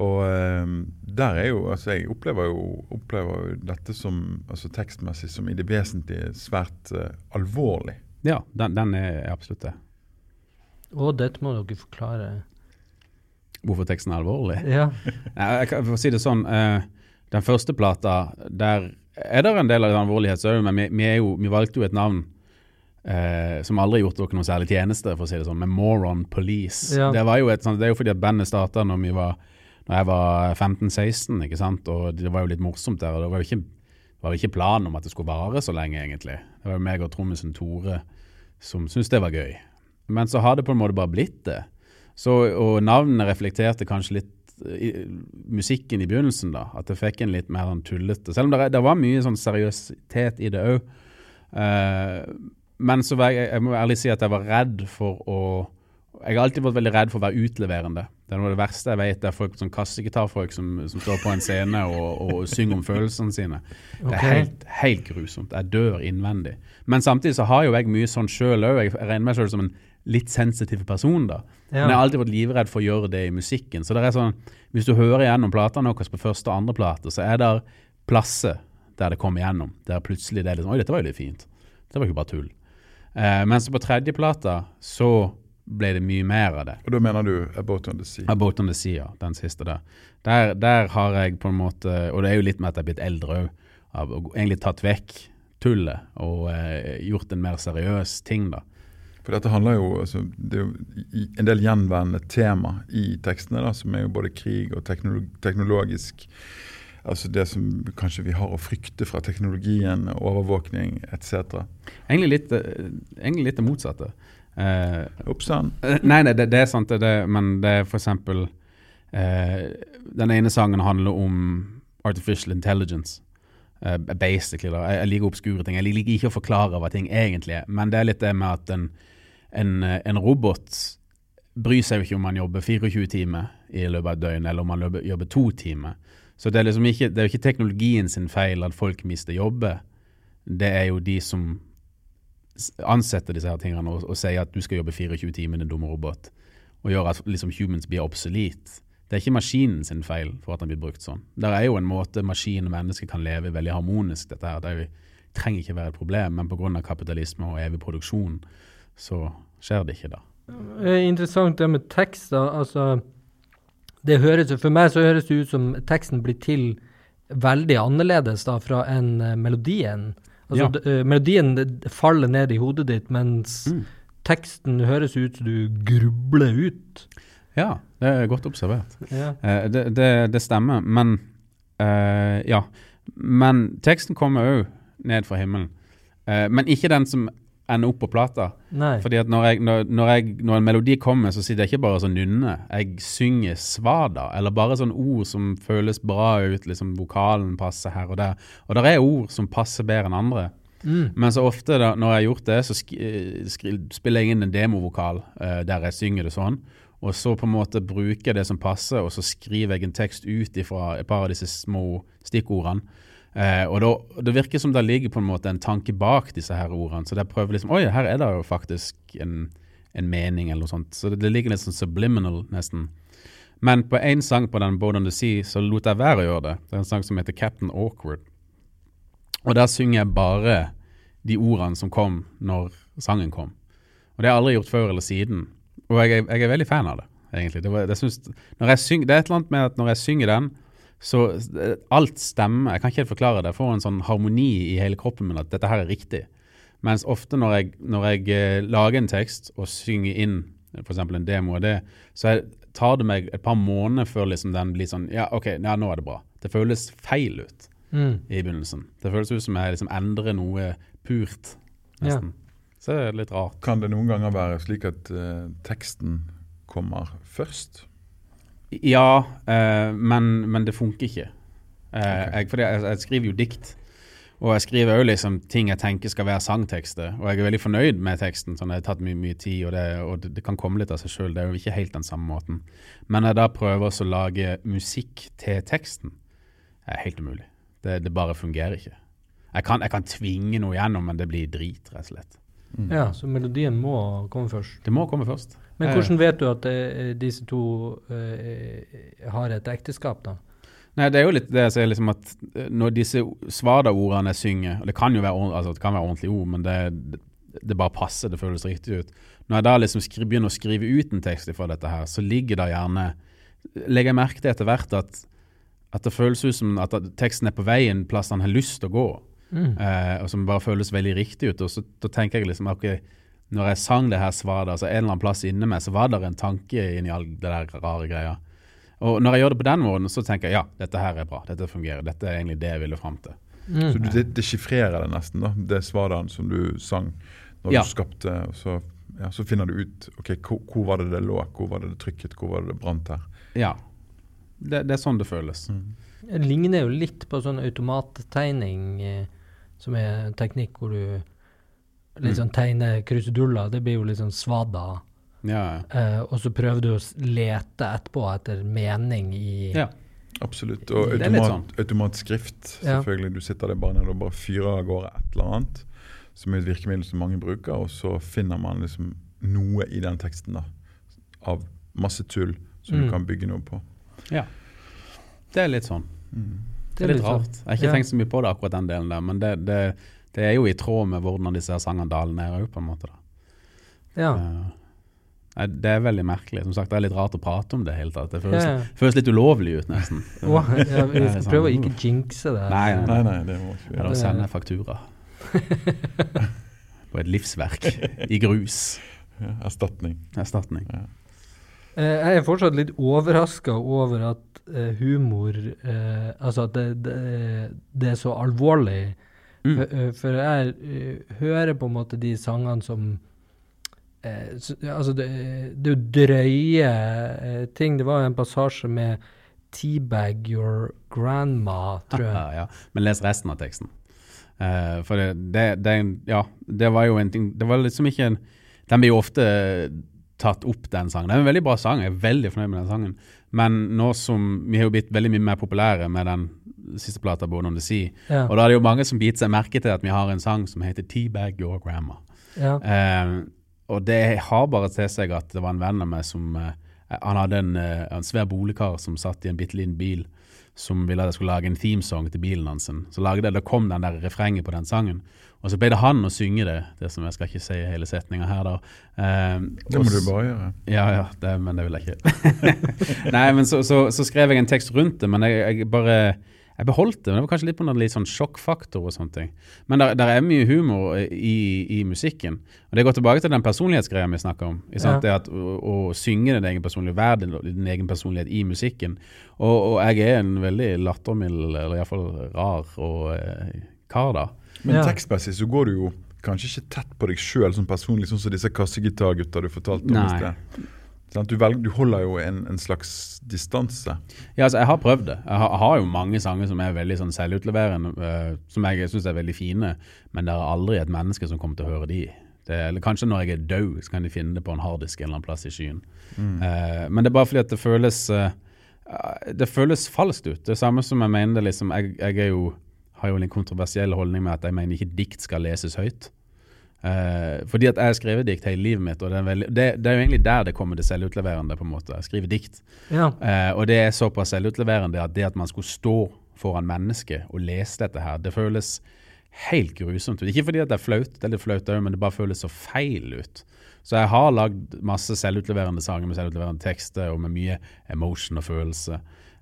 Og eh, der er jo Altså, jeg opplever jo, opplever jo dette som altså tekstmessig som i det vesentlige svært uh, alvorlig. Ja, den, den er absolutt det. og dette må dere forklare. Hvorfor teksten er alvorlig? Ja. Jeg kan få si det sånn, Uh, den første plata, der er det en del av alvorlighet, så er men vi, vi, er jo, vi valgte jo et navn eh, som aldri har gjort dere noe særlig tjeneste, for å si det sånn, med Moron Police. Ja. Det, et, sånt- det er jo fordi at bandet starta når, vi var- når jeg var 15-16, ikke sant, og det var jo litt morsomt der. og Det var jo ikke, var jo ikke planen om at det skulle vare så lenge, egentlig. Det var jo meg og trommisen Tore som syntes det var gøy. Men så har det på en måte bare blitt det. Så, og navnene reflekterte kanskje litt i, musikken i begynnelsen, da. At det fikk en litt mer sånn tullete Selv om det, det var mye sånn seriøsitet i det òg. Men så var jeg, jeg må ærlig si at jeg var redd for å Jeg har alltid vært veldig redd for å være utleverende. Det er noe av det verste jeg vet. Det er folk, sånn kassegitarfolk som, som står på en scene og, og synger om følelsene sine. Det er helt, helt grusomt. Jeg dør innvendig. Men samtidig så har jo jeg mye sånn sjøl òg. Jeg regner meg sjøl som en litt sensitiv person, da. Ja. Men jeg har alltid vært livredd for å gjøre det i musikken. Så det er sånn, Hvis du hører gjennom platene våre på første og andre plate, så er det plasser der det kommer igjennom. Der plutselig det er litt sånn Oi, dette var jo litt fint. Det var ikke bare tull. Eh, mens på tredje plata så ble det mye mer av det. Og da mener du About on the Sea. About on the Sea, ja, den siste der. der. Der har jeg på en måte Og det er jo litt med at jeg er blitt eldre òg. Egentlig tatt vekk tullet og eh, gjort en mer seriøs ting, da. For dette handler jo altså, Det er jo en del gjenværende tema i tekstene, da, som er jo både krig og teknolog teknologisk Altså det som kanskje vi har å frykte fra teknologien, overvåkning etc. Egentlig litt, eh, egentlig litt det motsatte. Eh, Oppstand. Eh, Nei, nei det, det er sant, det, men det er eksempel eh, Den ene sangen handler om artificial intelligence. Eh, basically, da. Jeg, jeg liker obskure ting. Jeg liker ikke å forklare hva ting egentlig er, men det er litt det med at en, en, eh, en robot bryr seg jo ikke om man jobber 24 timer i løpet av et døgn, eller om man jobber to timer. Så det er liksom ikke, det er jo ikke teknologien sin feil at folk mister jobber. Det er jo de som ansetter disse her tingene og, og sier at du skal jobbe 24 timer, din dumme robot, og gjør at liksom humans blir obsolete. Det er ikke maskinen sin feil for at den blir brukt sånn. Det er jo en måte maskin og mennesker kan leve veldig harmonisk, dette her. Det er trenger ikke være et problem, men pga. kapitalisme og evig produksjon, så skjer det ikke da. Eh, Interessant det med tekst. da, altså det høres, For meg så høres det ut som teksten blir til veldig annerledes da fra enn eh, melodien. Altså Ja. d- uh, Melodien faller ned i hodet ditt, mens Mm. teksten høres ut som du grubler ut. Ja, det er godt observert. Ja. Uh, det, det, det stemmer, men Ja. Men teksten kommer òg ned fra himmelen. Men ikke den som ender opp på plata. Nei. Fordi at når, jeg, når, når, jeg, når en melodi kommer, så sitter jeg ikke bare sånn nynne. Jeg synger svada, eller bare sånn ord som føles bra ut. liksom Vokalen passer her og der. Og det er ord som passer bedre enn andre. Mm. Men så ofte da, når jeg har gjort det, så eh, spiller jeg inn en demovokal uh, der jeg synger det sånn. Og så på en måte bruker jeg det som passer, og så skriver jeg en tekst ut ifra et par av disse små stikkordene. Eh, og da, Det virker som det ligger på en måte en tanke bak disse her ordene. Så det prøver liksom Oi, her er det jo faktisk en, en mening, eller noe sånt. Så det, det ligger litt sånn subliminal, nesten. Men på én sang på den Boat on the Sea så lot jeg være å gjøre det. Det er en sang som heter Captain Awkward. Og der synger jeg bare de ordene som kom når sangen kom. Og det har jeg aldri gjort før eller siden. Og jeg, jeg er veldig fan av det, egentlig. Det, var, det, synes, når jeg syng, det er et eller annet med at når jeg synger den, så eh, alt stemmer. Jeg kan ikke helt forklare det. Jeg får en sånn harmoni i hele kroppen min at dette her er riktig. Mens ofte når jeg, når jeg eh, lager en tekst og synger inn f.eks. en demo av det, så jeg, tar det meg et par måneder før liksom den blir sånn Ja, OK, ja, nå er det bra. Det føles feil ut Mm. i begynnelsen. Det føles ut som jeg liksom endrer noe purt, nesten. Så det er litt rart. Kan det noen ganger være slik at uh, teksten kommer først? Ja, uh, men, men det funker ikke. Uh, okay. jeg, fordi jeg, jeg skriver jo dikt. Og jeg skriver òg liksom ting jeg tenker skal være sangtekster, og jeg er veldig fornøyd med teksten. sånn Det har tatt mye, mye tid, og, det, og det, det, kan komme litt av seg sjøl. Det er jo ikke helt den samme måten. Men jeg da prøver å lage musikk til teksten, det er helt umulig. Det, det bare fungerer ikke. Jeg kan, jeg kan, tvinge noe gjennom, men det blir drit, rett og slett. Mm. Ja, Så melodien må komme først? Det må komme først. Men hvordan vet du at uh, disse to uh, har et ekteskap, da? Nei, Det er jo litt det jeg sier, liksom at eh, når disse svada-ordene jeg synger og Det kan jo være, altså, det kan være ordentlige ord, men det, det, det, bare passer, det føles riktig ut. Når jeg da liksom skri, begynner å skrive ut en tekst fra dette her, så ligger det gjerne Legger jeg merke til etter hvert at, at det føles ut som at teksten er på vei en plass han har lyst til å gå. Mm. Eh, og som bare føles veldig riktig ut. Og så da tenker jeg liksom ok, når jeg sang det her svaret, altså en eller annen plass inni meg, så var det en tanke inni all det der rare greia. Og når jeg gjør det på den måten, så tenker jeg ja, dette her er bra, dette fungerer. Dette er egentlig det jeg ville fram til. Mm. Så du deschiffrerer det nesten, da, det svaret som du sang når ja. du skapte, og så, ja, så, finner du ut ok, hvor, hvor, var det det lå, hvor var det det trykket, hvor var det det brant her. Ja, det, det er sånn det føles. Mm. Det ligner jo litt på sånn automattegning. Eh som er en teknikk hvor du litt mm. sånn tegne kruseduller. Det blir jo litt sånn svada. Ja. Eh, og så prøver du å lete etterpå etter mening i ja. Absolutt. Og automat, sånn. automatskrift, selvfølgelig. Ja. Du sitter der bare nede og bare fyrer av gårde et eller annet, som er et virkemiddel som mange bruker, og så finner man liksom noe i den teksten da, av masse tull som mm. du kan bygge noe på. Ja. Det er litt sånn. Mm. Det er litt rart. Jeg har ikke ja. tenkt så mye på det akkurat den delen der, men det, det, det er jo i tråd med hvordan disse sangene daler ned òg, på en måte. da. Ja. Uh, det er veldig merkelig. Som sagt, Det er litt rart å prate om det hele tatt. Det føles, ja. føles litt ulovlig ut, nesten. Wow, ja, vi skal prøve å ikke jinxe det. Nei, nei, nei, det må ikke Eller sende faktura. på et livsverk i grus. Ja, erstatning. Erstatning. Ja. Uh, jeg er fortsatt litt overraska over at uh, humor uh, Altså at det, det, det, er så alvorlig. Mm. For, uh, jeg hører på en måte de sangene som så, Altså, det, det, er jo drøye ting. Det var jo en passasje med 'Teabag your grandma', tror jeg. ja, Men les resten av teksten. for det, det, ja, det var jo en ting Det var liksom ikke en Den blir jo ofte tatt opp, den sangen. Det er en veldig bra sang. Jeg er veldig fornøyd med den sangen. Men nå som vi har jo blitt veldig mye mer populære med den siste plata, Born on the Sea, ja. og da er det jo mange som biter seg merke til at vi har en sang som heter Teabag Your Grandma. Ja. Eh, og det har bare til seg at det var en venn av meg som eh, Han hadde en, eh, en svær boligkar som satt i en bitte liten bil som ville at jeg skulle lage en themesong til bilen hans. Så lagde jeg, Da kom den der refrenget på den sangen. Og så ble det han å synge det. det som Jeg skal ikke si hele setninga her, da. Eh, det må du bare gjøre. Ja, ja, det, men det vil jeg ikke. Nei, men så, så, så, skrev jeg en tekst rundt det, men jeg, jeg bare jeg beholdt det, men det var kanskje litt på en litt sånn sjokkfaktor og sånne ting. Men der er mye humor i, i, musikken. Og det går tilbake til den personlighetsgreia vi snakker om. Ja. Det at å, å, synge din egen personlighet, være din, din, egen personlighet i musikken. Og, og jeg er en veldig lattermild, eller iallfall rar og eh, kar, da. Men ja. tekstmessig så går du jo kanskje ikke tett på deg sjøl som personlig, sånn som disse kassegitargutta du fortalte om i sted. Du, velger, du, holder jo en, en slags distanse. Ja, altså jeg har prøvd det. Jeg har, jeg har jo mange sanger som er veldig sånn selvutleverende, uh, som jeg syns er veldig fine, men det er aldri et menneske som kommer til å høre de. Det, eller Kanskje når jeg er død, så kan de finne det på en harddisk en eller annen plass i skyen. Mm. Uh, men det er bare fordi at det føles uh, Det føles falskt ut. Det er samme som jeg mener liksom, jeg, jeg jo, har jo en kontroversiell holdning med at jeg mener ikke dikt skal leses høyt. Uh, fordi at jeg har skrevet dikt hele livet mitt, og det er, veldig, det, det er, jo egentlig der det kommer det selvutleverende. på en måte, Jeg skriver dikt. Ja. Uh, og det er såpass selvutleverende at det at man skulle stå foran mennesket og lese dette her, det føles helt grusomt ut. Ikke fordi at det er flaut, det er litt flaut òg, men det bare føles så feil ut. Så jeg har lagd masse selvutleverende sanger med selvutleverende tekster og med mye emotion og følelse.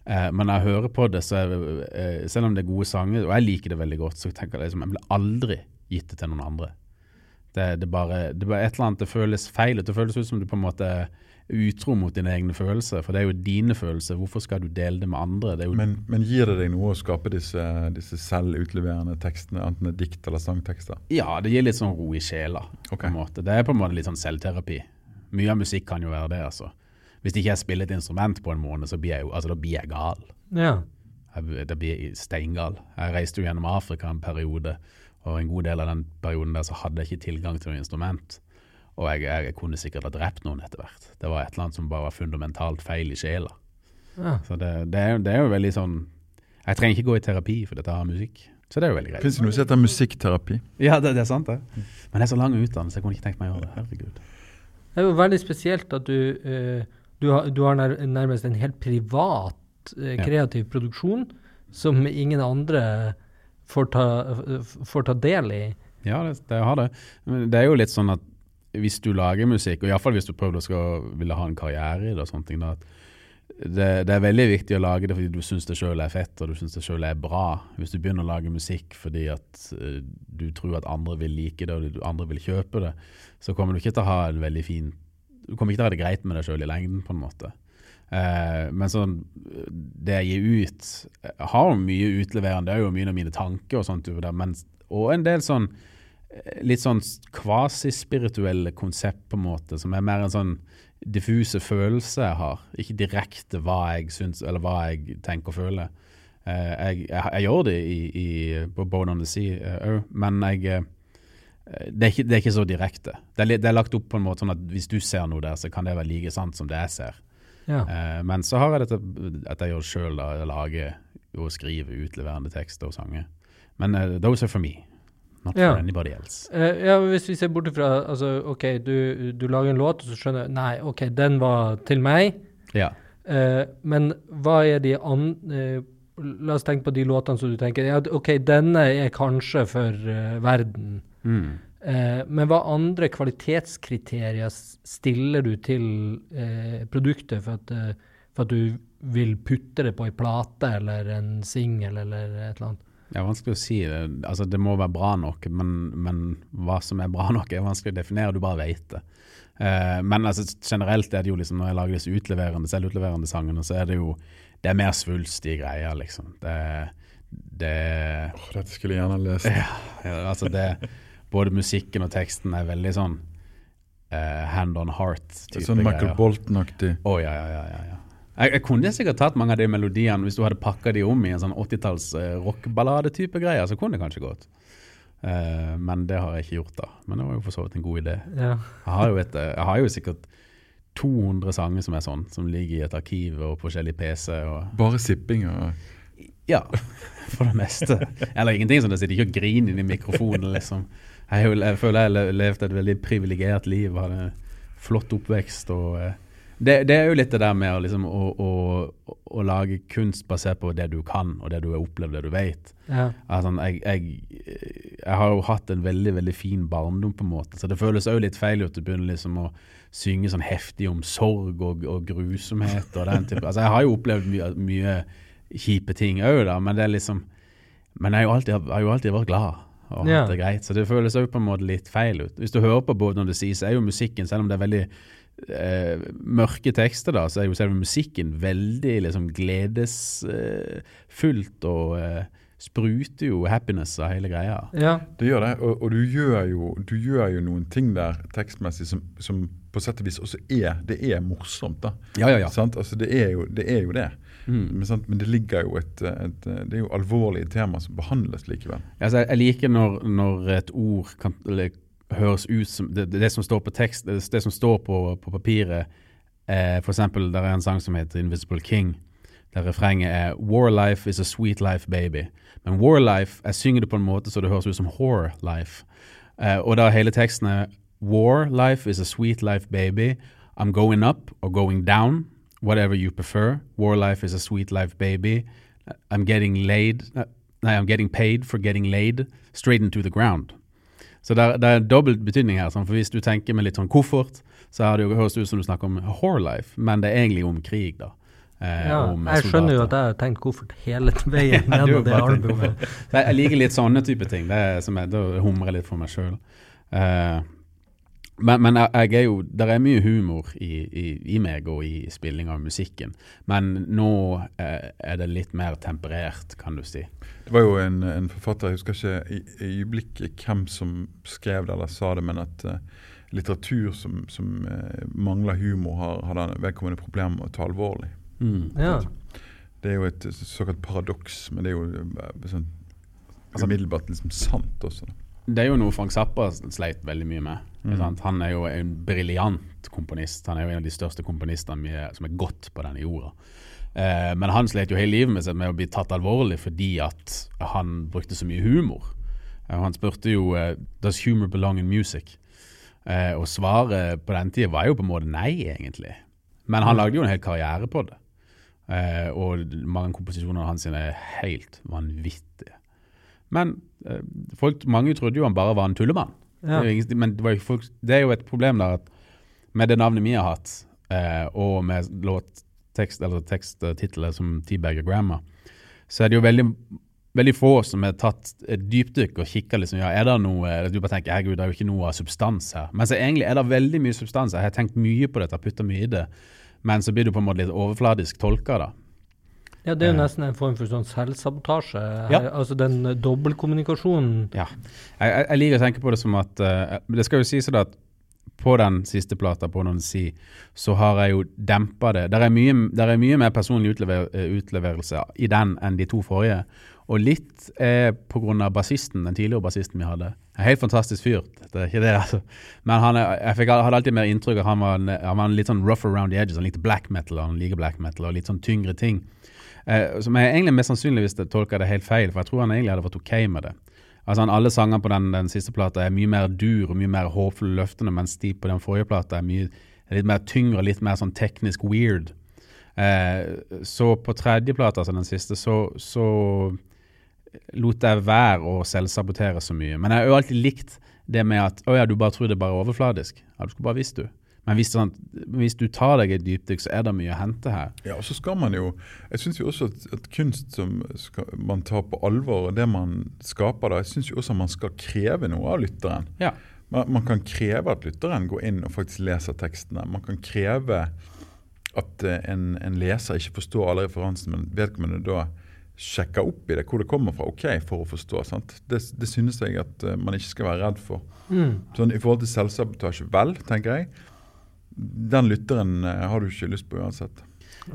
Uh, men når jeg hører på det, så er, selv om det er gode sanger, og jeg liker det veldig godt, så tenker jeg liksom, jeg ville aldri gitt det til noen andre. Det, det, bare, det bare et eller annet det føles feil Det føles ut som du på en måte er utro mot dine egne følelser. For det er jo dine følelser. Hvorfor skal du dele det med andre? Det men, men, gir det deg noe å skape disse, disse selvutleverende tekstene, enten det er dikt eller sangtekster? Ja, det gir litt sånn ro i sjela. Okay. på en måte. Det er på en måte litt sånn selvterapi. Mye av musikk kan jo være det, altså. Hvis ikke jeg spiller et instrument på en måned, så blir jeg jo, altså, da blir jeg gal. Ja. Jeg, da blir steingal. Jeg reiste jo gjennom Afrika en periode, og en god del av den perioden der så hadde jeg ikke tilgang til noe instrument. Og jeg, jeg, jeg kunne sikkert ha drept noen etter hvert. Det var et eller annet som bare var fundamentalt feil i sjela. Ja. Så det, det, er, det er jo veldig sånn Jeg trenger ikke gå i terapi for dette har musikk. Så det er jo veldig greit. Fins det noe som heter musikkterapi? Ja, det, det er sant, det. Men det er så lang utdannelse, jeg kunne ikke tenkt meg å gjøre det. Herregud. Det er jo veldig spesielt at du, eh, du, har, du har nær, nærmest en helt privat eh, Ja. kreativ produksjon som ingen andre får ta, får ta del i. Ja, det, det har det. Men det er jo litt sånn at hvis du lager musikk, og iallfall hvis du prøver å ville ha en karriere i det, og sånne ting, da, det, det er veldig viktig å lage det fordi du syns det sjøl er fett og du syns det sjøl er bra. Hvis du begynner å lage musikk fordi at eh, du tror at andre vil like det og andre vil kjøpe det, så kommer du ikke til å ha en veldig fin Du kommer ikke til å ha det greit med deg sjøl i lengden, på en måte. Eh, men sånn, det jeg gir ut Jeg har mye utleverende, det er jo mye av mine tanker og sånt men, og en del sånn eh, litt sånn kvasispirituelle konsept, på en måte, som er mer en sånn diffuse følelse jeg har. Ikke direkte hva jeg syns, eller hva jeg tenker og føler. Eh, jeg, jeg, jeg gjør det i, i, på Bone on the Sea òg, men jeg eh, det er, ikke, det er ikke så direkte. Det er, det er lagt opp på en måte sånn at hvis du ser noe der, så kan det være like sant som det jeg ser. Ja. Uh, men så har jeg dette at jeg gjør sjøl, lager og skriver utleverende tekster og sanger. Men uh, those are for me, not Ja. for anybody else. Uh, ja, hvis vi ser bort ifra altså, OK, du, du lager en låt, og så skjønner jeg Nei, OK, den var til meg. Ja. Men hva er de an... eh, la oss tenke på de låtene som du tenker ja, OK, denne er kanskje for verden. Mm. Eh, men hva andre kvalitetskriterier stiller du til eh, produktet for at, eh, for at du vil putte det på ei plate eller en singel eller et eller annet? Det er vanskelig å si. Det, altså, det må være bra nok, men, men hva som er bra nok, er vanskelig å definere. Du bare vet det. Eh, men altså, generelt er det jo liksom, når jeg lager disse utleverende, selvutleverende sangene, så er det jo det er mer svulstige greier, liksom. Det, det oh, dette skulle jeg gjerne lest. ja, altså det, Både musikken og teksten er veldig sånn uh, hand on heart-type Sånn Michael. Bolton-aktig. Å, ja, ja, ja, ja, ja. Jeg, jeg kunne sikkert tatt mange av de melodiene hvis du hadde pakka de om i en sånn 80-talls uh, rockeballade-type greier, så kunne det kanskje gått. Uh, men det har jeg ikke gjort, da. Men det var jo for så vidt en god idé. Ja. Jeg har jo, et, eh, jeg har jo sikkert 200 sanger som er sånn, som ligger i et arkiv og på forskjellig PC. og Bare sipping og ja, for det meste. Eller ingenting som det sitter ikke og griner inn i mikrofonen, liksom. Jeg, jeg føler jeg har le- levd et veldig privilegert liv, hadde en flott oppvekst og eh, det, det er jo litt det der med liksom, å, å, å, lage kunst basert på det du kan, og det du har opplevd, det du vet. Ja. Altså, jeg, jeg, jeg har jo hatt en veldig veldig fin barndom, på en måte, så det føles òg litt feil ut å begynne liksom å synge sånn heftig om sorg og, og grusomhet og den type. Altså, jeg har jo opplevd mye, mye kjipe ting òg, men det er liksom Men jeg har jo alltid, har jo alltid vært glad og hatt Ja. det greit, så det føles òg på en måte litt feil ut. Hvis du hører på både når det sies, er jo musikken, selv om det er veldig eh, mørke tekster, da, så er jo selve musikken veldig liksom gledesfullt og eh, spruter jo happiness av hele greia. ja. Det gjør det, og, og du, gjør jo, du gjør jo noen ting der tekstmessig som, som på sett og vis også er Det er morsomt, da. Ja, ja, ja. Sant? Altså, det, er jo, det er jo det. Mm. Men? Men det ligger jo et, et Det er jo alvorlige tema som behandles likevel. Altså, jeg liker når, når et ord kan eller, høres ut som det, det som står på tekst, det, det som står på, på papiret. Eh, eksempel, der er en sang som heter 'Invisible King', der refrenget er 'War life is a sweet life, baby'. Men war life, jeg synger det på en måte så det høres ut som whore life. Eh, og da hele teksten er 'War life is a sweet life, baby'. I'm going up or going down, whatever you prefer. War life is a sweet life, baby. I'm getting laid uh, Nei, I'm getting paid for getting laid straight into the ground. Så det er, det er dobbelt betydning her. Sånn, for Hvis du tenker med litt sånn koffert, så har det jo høres ut som du snakker om whore life, men det er egentlig om krig, da. Eh, ja. Jeg skjønner jo at jeg har tenkt koffert hele veien gjennom det albumet. Jeg, liker litt sånne type ting. Det er, som jeg, da humrer jeg litt for meg sjøl. Men men jeg, er jo Det er mye humor i, i, i meg og i spilling av musikken. Men nå eh, er det litt mer temperert, kan du si. Det var jo en, en forfatter, jeg husker ikke i, i øyeblikket hvem som skrev det eller sa det, men at eh, litteratur som, som eh, mangler humor, har, har den vedkommende problemer med å ta alvorlig. Mm. Ja. Det er jo et såkalt paradoks, men det er jo eh, sånn Altså- umiddelbart liksom sant også. da. Det er jo noe Frank Zappa sleit veldig mye med. Mm. Han er jo en briljant komponist. Han er jo en av de største komponistene som er gått på denne jorda. Eh, men han slet jo hele livet med, seg med å bli tatt alvorlig fordi at han brukte så mye humor. Eh, han spurte jo eh, Does humor belong in music? Eh, og svaret på den tida var jo på en måte nei, egentlig. Men han lagde jo en hel karriere på det. Eh, og mange komposisjoner hans er helt vanvittige. Men eh, folk, mange trodde jo han bare var en tullemann. Ja. Det, men det, folk, det er jo et problem der at med det navnet vi har hatt, eh, og med låttekst eller teksttitler som Teabagger Grandma, så er det jo veldig, veldig få som har tatt et dypdykk og kikka liksom, ja, er det noe Du bare tenker herregud, det er jo ikke noe substans her. Men så egentlig er det veldig mye substans. Jeg har tenkt mye på dette, putta mye i det. Men så blir du på en måte litt overfladisk tolka, da. Ja, det er jo Eh. nesten en form for sånn selvsabotasje. Ja. Altså den eh, dobbeltkommunikasjonen. Ja. Jeg, jeg, jeg liker å tenke på det som at uh, Det skal jo sies at på den siste plata, på Noen Si, så har jeg jo dempa det. Der er mye, der er mye mer personlig utlever, eh, utleverelse i den enn de to forrige. Og litt er pga. bassisten, den tidligere bassisten vi hadde. En helt fantastisk fyr, det er ikke det, altså. Men han jeg fikk, hadde alltid mer inntrykk av han var, en, han var en litt sånn rough around the edges. Han likte black metal, han liker black metal, og litt sånn tyngre ting. Eh, som jeg egentlig mest sannsynligvis tolker det helt feil, for jeg tror han egentlig hadde vært ok med det. Altså han, Alle sangene på den, den siste plata er mye mer dur og mye mer håpfulle løftende, mens de på den forrige plata er mye litt mer tyngre og litt mer sånn teknisk weird. Eh, så på tredje plata, altså den siste, så, så lot jeg være å selvsabotere så mye. Men jeg har jo alltid likt det med at å ja, du bare tror det er bare overfladisk. Ja, du skulle bare visst du. Men hvis, sånn, hvis du tar deg et dypdykk, så er det mye å hente her. Ja, og så skal man jo Jeg syns jo også at, at kunst som skal, man tar på alvor, og det man skaper da, jeg syns jo også man skal kreve noe av lytteren. Ja. Man, man kan kreve at lytteren går inn og faktisk leser tekstene. Man kan kreve at eh, en, en leser ikke forstår alle referansene, men vedkommende da sjekker opp i det, hvor det kommer fra, ok, for å forstå. sant? Det, det synes jeg at eh, man ikke skal være redd for. Mm. Sånn I forhold til selvsabotasje, vel, tenker jeg. Den lytteren eh, har du ikke lyst på uansett.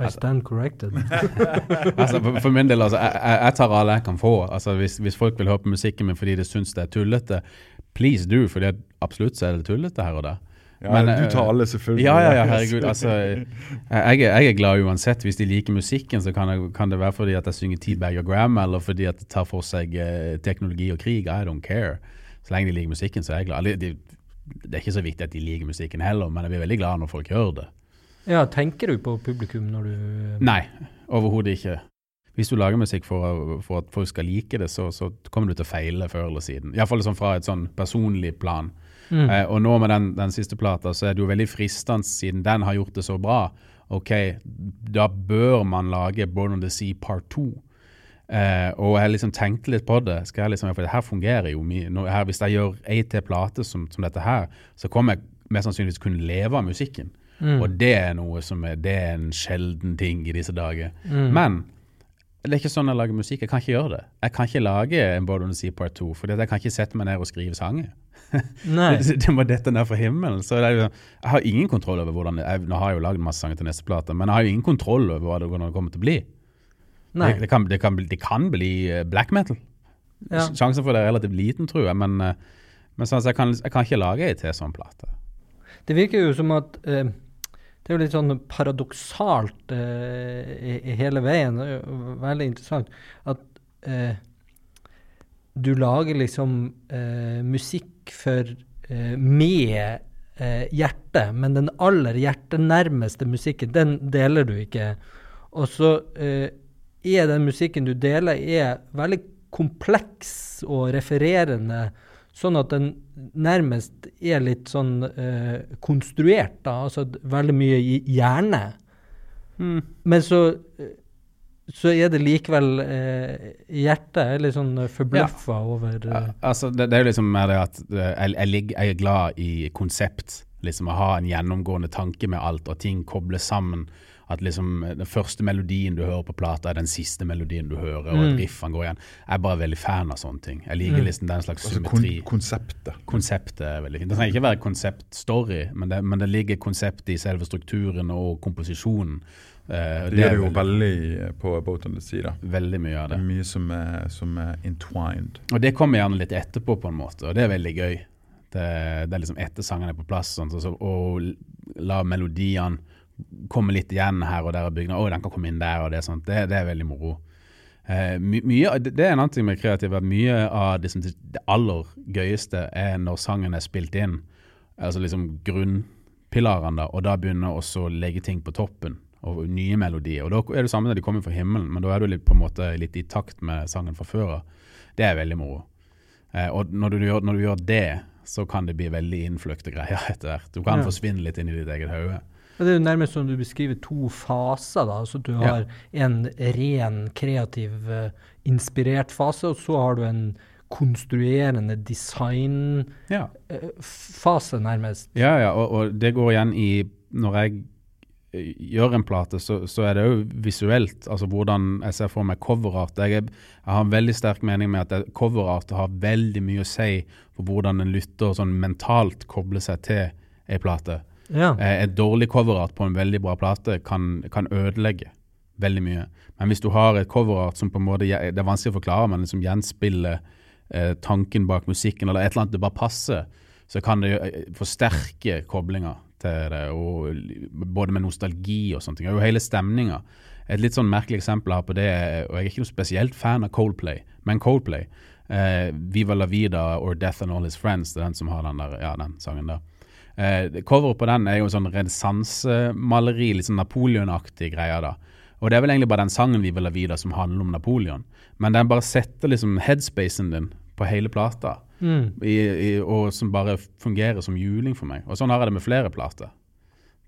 I stand corrected. altså, for, min del, altså, jeg, jeg tar alle jeg kan få. Altså, hvis, hvis folk vil høre på musikken min fordi de syns det er tullete, please do, for absolutt så er det tullete her og der. Ja, Men, du tar alle, selvfølgelig. Ja, ja, ja, herregud. Altså, jeg, jeg, er- glad uansett. Hvis de liker musikken, så kan, jeg, kan det være fordi at jeg synger T-Bag og Gram, eller fordi at det tar for seg eh, teknologi og krig. I don't care. Så lenge de liker musikken, så er jeg glad. De, det, det er ikke så viktig at de liker musikken heller, men jeg blir veldig glad når folk gjør det. Ja, tenker du på publikum når du Nei, overhodet ikke. Hvis du lager musikk for, for at folk skal like det, så, så kommer du til å feile før eller siden. Iallfall liksom fra et sånn personlig plan. Mm. Eh, og nå med den, den siste plata, så er det jo veldig fristende, siden den har gjort det så bra. Ok, da bør man lage Born on the Sea part 2. Eh, og jeg liksom tenkte litt på det. skal jeg liksom, For det her fungerer jo mye. Her, hvis jeg gjør ei til plate som, som dette her, så kommer jeg mest sannsynligvis kunne leve av musikken. Mm. Og det er noe som er, det er en sjelden ting i disse dager. Mm. Men det er ikke sånn jeg lager musikk. Jeg kan ikke gjøre det. Jeg kan ikke lage en Born on the Sea part 2, for jeg kan ikke sette meg ned og skrive sanger. Det, det må dette ned fra himmelen. Så det er jo, jeg har ingen kontroll over hvordan jeg, Nå har jeg jo lagd masse sanger til neste plate, men jeg har jo ingen kontroll over hvordan det kommer til å bli. Nei. Det, det, kan, det, kan, det kan bli eh, black metal. Ja. Sjansen for det er relativt liten, tror jeg, men, eh, men sånn, jeg, kan, jeg kan ikke lage ei til sånn plate. Det virker jo som at eh, det er jo litt sånn paradoksalt eh, hele veien. Veldig interessant at eh, du lager liksom eh, musikk for med hjertet, men den aller hjertenærmeste musikken, den deler du ikke. Og så eh, er den musikken du deler, er veldig kompleks og refererende, sånn at den nærmest er litt sånn eh, konstruert, da. Altså veldig mye i hjerne. Men så eh, så er det likevel eh, hjertet er litt sånn forbløffa over Ja, eh, altså, det, det er jo liksom mer det at eh, jeg, jeg, jeg er glad i konsept, Liksom å ha en gjennomgående tanke med alt, og ting kobles sammen. At liksom den første melodien du hører på plata, er den siste melodien du hører, og Mm. at riffene går igjen. Jeg er bare veldig fan av sånne ting. Jeg liker Mm. liksom den slags Altså kon konseptet. Konseptet er veldig fint. Det trenger ikke være konseptstory, men det, men det ligger konsept i selve strukturen og komposisjonen. Uh, Det gjør det jo veldig, veldig eh, på Boat on the Sea. da. veldig mye av Det det. er mye som er, som er entwined. Og det kommer gjerne litt etterpå, på en måte, og det er veldig gøy. Det, det er liksom etter sangene er på plass, sånn, så, så, og la melodiene komme litt igjen her og der. og bygge, å, den kan komme inn der og det, sånt. det, det er veldig moro. Eh, my, mye, det er en annen ting med kreativ, at mye av det, som- det aller gøyeste er når sangen er spilt inn. Altså liksom grunnpilarene, da, og da begynner også å legge ting på toppen. Og nye melodier. Og da er det samme når de kommer fra himmelen, men da er du litt, på en måte litt i takt med sangen fra før av. Det er veldig moro. Eh, og når du, når du gjør det, så kan det bli veldig innfløkte greier etter hvert. Du kan Ja. forsvinne litt inn i ditt eget hode. Det er jo nærmest som du beskriver to faser. da, så Du Ja. har en ren, kreativ, eh, inspirert fase, og så har du en konstruerende designfase, Ja, nærmest. ja, ja og, og det går igjen i Når jeg eh, gjør en plate, så, så er det jo visuelt. Altså hvordan jeg ser for meg coverart. Jeg, er, jeg har en veldig sterk mening med at coverart har veldig mye å si for hvordan en lytter sånn mentalt kobler seg til ei plate. Ja. Eh, Et dårlig coverart på en veldig bra plate kan, kan ødelegge veldig mye. Men hvis du har et coverart som på en måte, det er vanskelig å forklare, men som gjenspiller eh, tanken bak musikken, eller et eller annet det bare passer, så kan det eh, forsterke koblinga til det, og både med nostalgi og sånne ting. Og hele stemninga. Et litt sånn merkelig eksempel her på det, er- og jeg er ikke noe spesielt fan av Coldplay, men Coldplay, eh, Viva la vida or Death and All His Friends, det er den som har den, der, ja, den sangen der. Eh, coveret på den er jo en sånn renessansemaleri, litt sånn Napoleon-aktig greier da. Og det er vel egentlig bare den sangen vi vil ha videre som handler om Napoleon. Men den bare setter liksom headspacen din på hele plata, Mm. i, i, og som bare fungerer som juling for meg. Og sånn har jeg det med flere plater.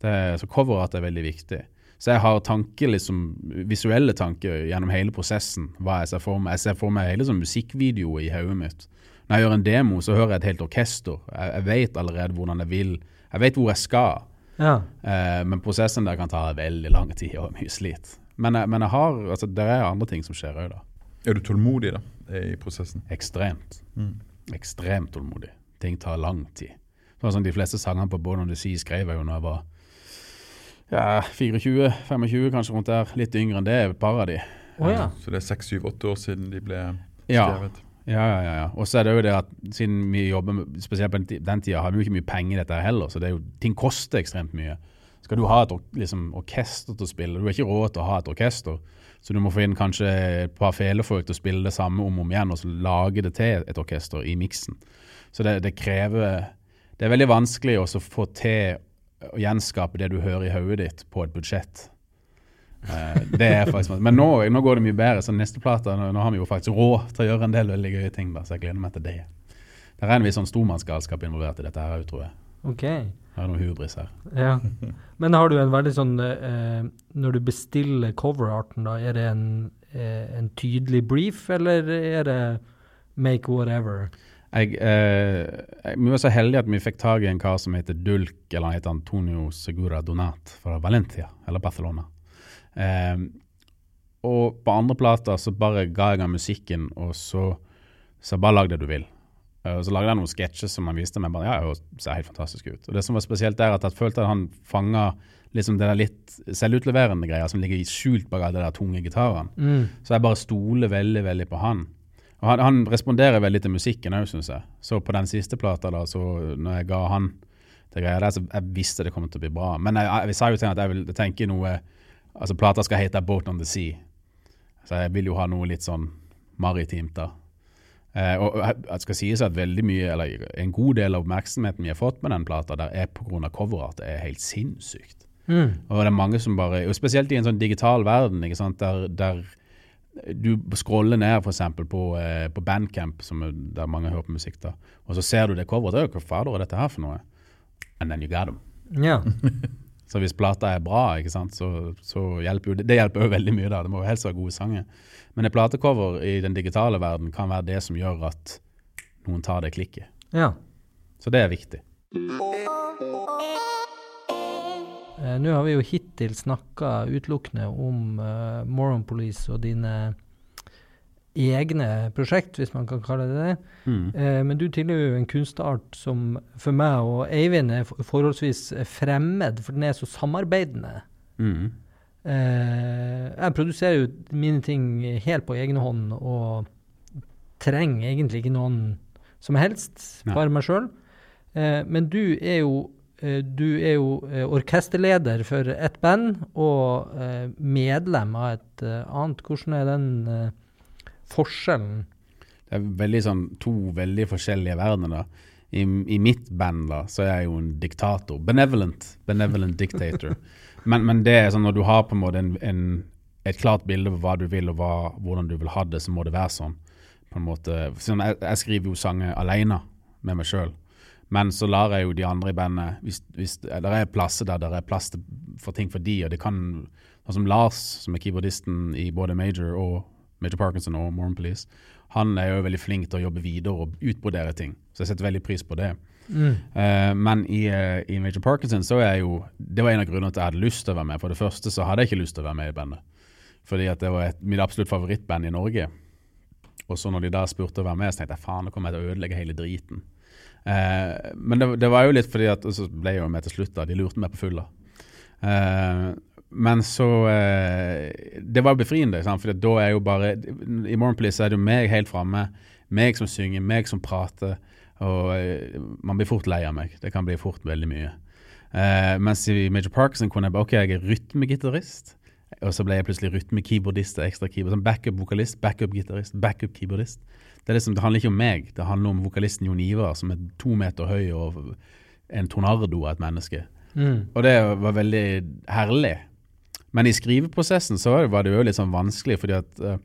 Det, så coverart er veldig viktig. Så jeg har tanke, liksom, visuelle tanker gjennom hele prosessen. hva Jeg ser for meg. Jeg ser for meg hele sånn musikkvideo i hodet mitt. Når jeg gjør en demo, så hører jeg et helt orkester. Jeg, jeg vet allerede hvordan jeg vil. Jeg vet hvor jeg skal. Ja. Eh, men prosessen der kan ta veldig lang tid og mye slit. Men, jeg- men jeg har, altså, det er andre ting som skjer òg, da. Er du tålmodig da, i prosessen? Ekstremt. Mm. Ekstremt tålmodig. Ting tar lang tid. Sånn som De fleste sangene på Born on the Sea skrev jeg jo når jeg var ja, 24-25, kanskje rundt der. Litt yngre enn det, et par av de. Oh, ja. Så det er seks, syv, åtte år siden de ble skrevet. ja, ja. ja, ja. Og så er det jo det at siden vi jobber med, spesielt på den ti- tida, har vi jo ikke mye penger i dette heller, så det jo, ting koster ekstremt mye. Skal du ha et liksom, orkester til å spille, du har ikke råd til å ha et orkester, så du må få inn kanskje et par felefolk til å spille det samme om og om igjen, og så lage det til et orkester i miksen. Så det, det krever Det er veldig vanskelig også å få til å gjenskape det du hører i hodet ditt, på et budsjett. Eh, det er faktisk Men nå, nå går det mye bedre. Så neste plate, nå, nå har vi jo faktisk råd til å gjøre en del veldig gøye ting, da, så jeg gleder meg til det. Det er en viss sånn stormannsgalskap involvert i dette her òg, tror jeg. OK. Det er noe hubris her. Ja. Men har du en veldig sånn eh, Når du bestiller coverarten, da, er det en, eh, en tydelig brief, eller er det make whatever? Jeg, eh, jeg, vi var så heldige at vi fikk tak i en kar som heter Dulk, eller han heter Antonio Segura Donat fra Valencia, eller Barcelona. Eh, og på andre plater så bare ga jeg han musikken, og så, så bare lag det du vil. Eh, Og så lagde jeg noen sketsjer som han viste meg. bare, ja, det ser helt fantastisk ut. Og Det som var spesielt der, at jeg følte at han fanga liksom det der litt selvutleverende greia som ligger skjult bak alle de tunge gitarene. Mm. Så jeg bare stoler veldig, veldig på han. Og han, han responderer veldig til musikken òg, syns jeg. Så på den siste plata, da, så når jeg ga han det greia der, så jeg visste det kom til å bli bra. Men jeg, jeg, jeg sa jo til han at jeg ville tenke noe Altså, plata skal hete 'Boat on the Sea'. Så jeg vil jo ha noe litt sånn maritimt, da. Eh, og jeg skal sies at veldig mye, eller en god del av oppmerksomheten vi har fått med den plata, der er pga. coveret. Det er helt sinnssykt. Mm. Og det er mange som bare, og spesielt i en sånn digital verden, ikke sant, der, der du scroller ned eksempel på, eh, på Bandcamp, som er der mange hører på musikk, da, og så ser du det coveret, det er hva fader er dette her for noe? And then you got them. Ja. Så hvis plata er bra, ikke sant, så, så hjelper jo det, det hjelper jo veldig mye da, det må jo helst være gode sanger. Men et platecover i den digitale verden kan være det som gjør at noen tar det klikket. ja. Så det er viktig. Eh, Nå har vi jo hittil snakka utelukkende om uh, Moron Police og dine egne prosjekt, hvis man kan kalle det det. Mm. Eh, men du tilhører jo en kunstart som for meg og Eivind er forholdsvis fremmed, for den er så samarbeidende. Mm. Eh, jeg produserer jo mine ting helt på egen hånd og trenger egentlig ikke noen som helst, bare meg sjøl. Eh, men du er jo eh, du er jo eh, orkesterleder for et band og eh, medlem av et annet. Hvordan er den forskjellen? Det er veldig sånn to veldig forskjellige verdener. da. I, I mitt band da, så er jeg jo en diktator. Benevolent. Benevolent dictator. men, men det er sånn når du har på en måte en, en, et klart bilde på hva du vil og hva, hvordan du vil ha det, så må det være sånn. På en måte. Sånn, jeg, jeg skriver jo sanger alene med meg sjøl. Men så lar jeg jo de andre i bandet hvis, hvis Det er plasser der det er plass for ting for de, og det kan Sånn som Lars, som er keyboardisten i både Major og Major Parkinson og Mormon Police, han er jo veldig flink til å jobbe videre og utbrodere ting. Så jeg setter veldig pris på det. Eh, men i, eh, i Major Parkinson så er jeg jo Det var en av grunnene til at jeg hadde lyst til å være med. For det første så hadde jeg ikke lyst til å være med i bandet. Fordi at det var et, mitt absolutt favorittband i Norge. Og så når de da spurte å være med, så tenkte jeg faen, nå kommer jeg til å ødelegge hele driten. Uh, men det, det var jo litt fordi at Og så ble jeg jo med til slutt, da. De lurte meg på fulla. Eh, men så eh, Det var befriende, sant? for da er jo bare I Morgen Police er det jo meg helt framme. Meg som synger, meg som prater. Og eh, man blir fort lei av meg. Det kan bli fort veldig mye. Eh, mens i Major Parkinson kunne jeg bare OK, jeg er rytmegitarist. Og så ble jeg plutselig rytmekeyboardist og ekstra keyboard. Sånn backup-vokalist, backup-gitarist, backup-keyboardist. Det, liksom, det handler ikke om meg, det handler om vokalisten Jon Ivar, som er to meter høy og en tornardo av et menneske. Og det var veldig herlig. Men i skriveprosessen så var det jo litt sånn vanskelig, fordi at uh,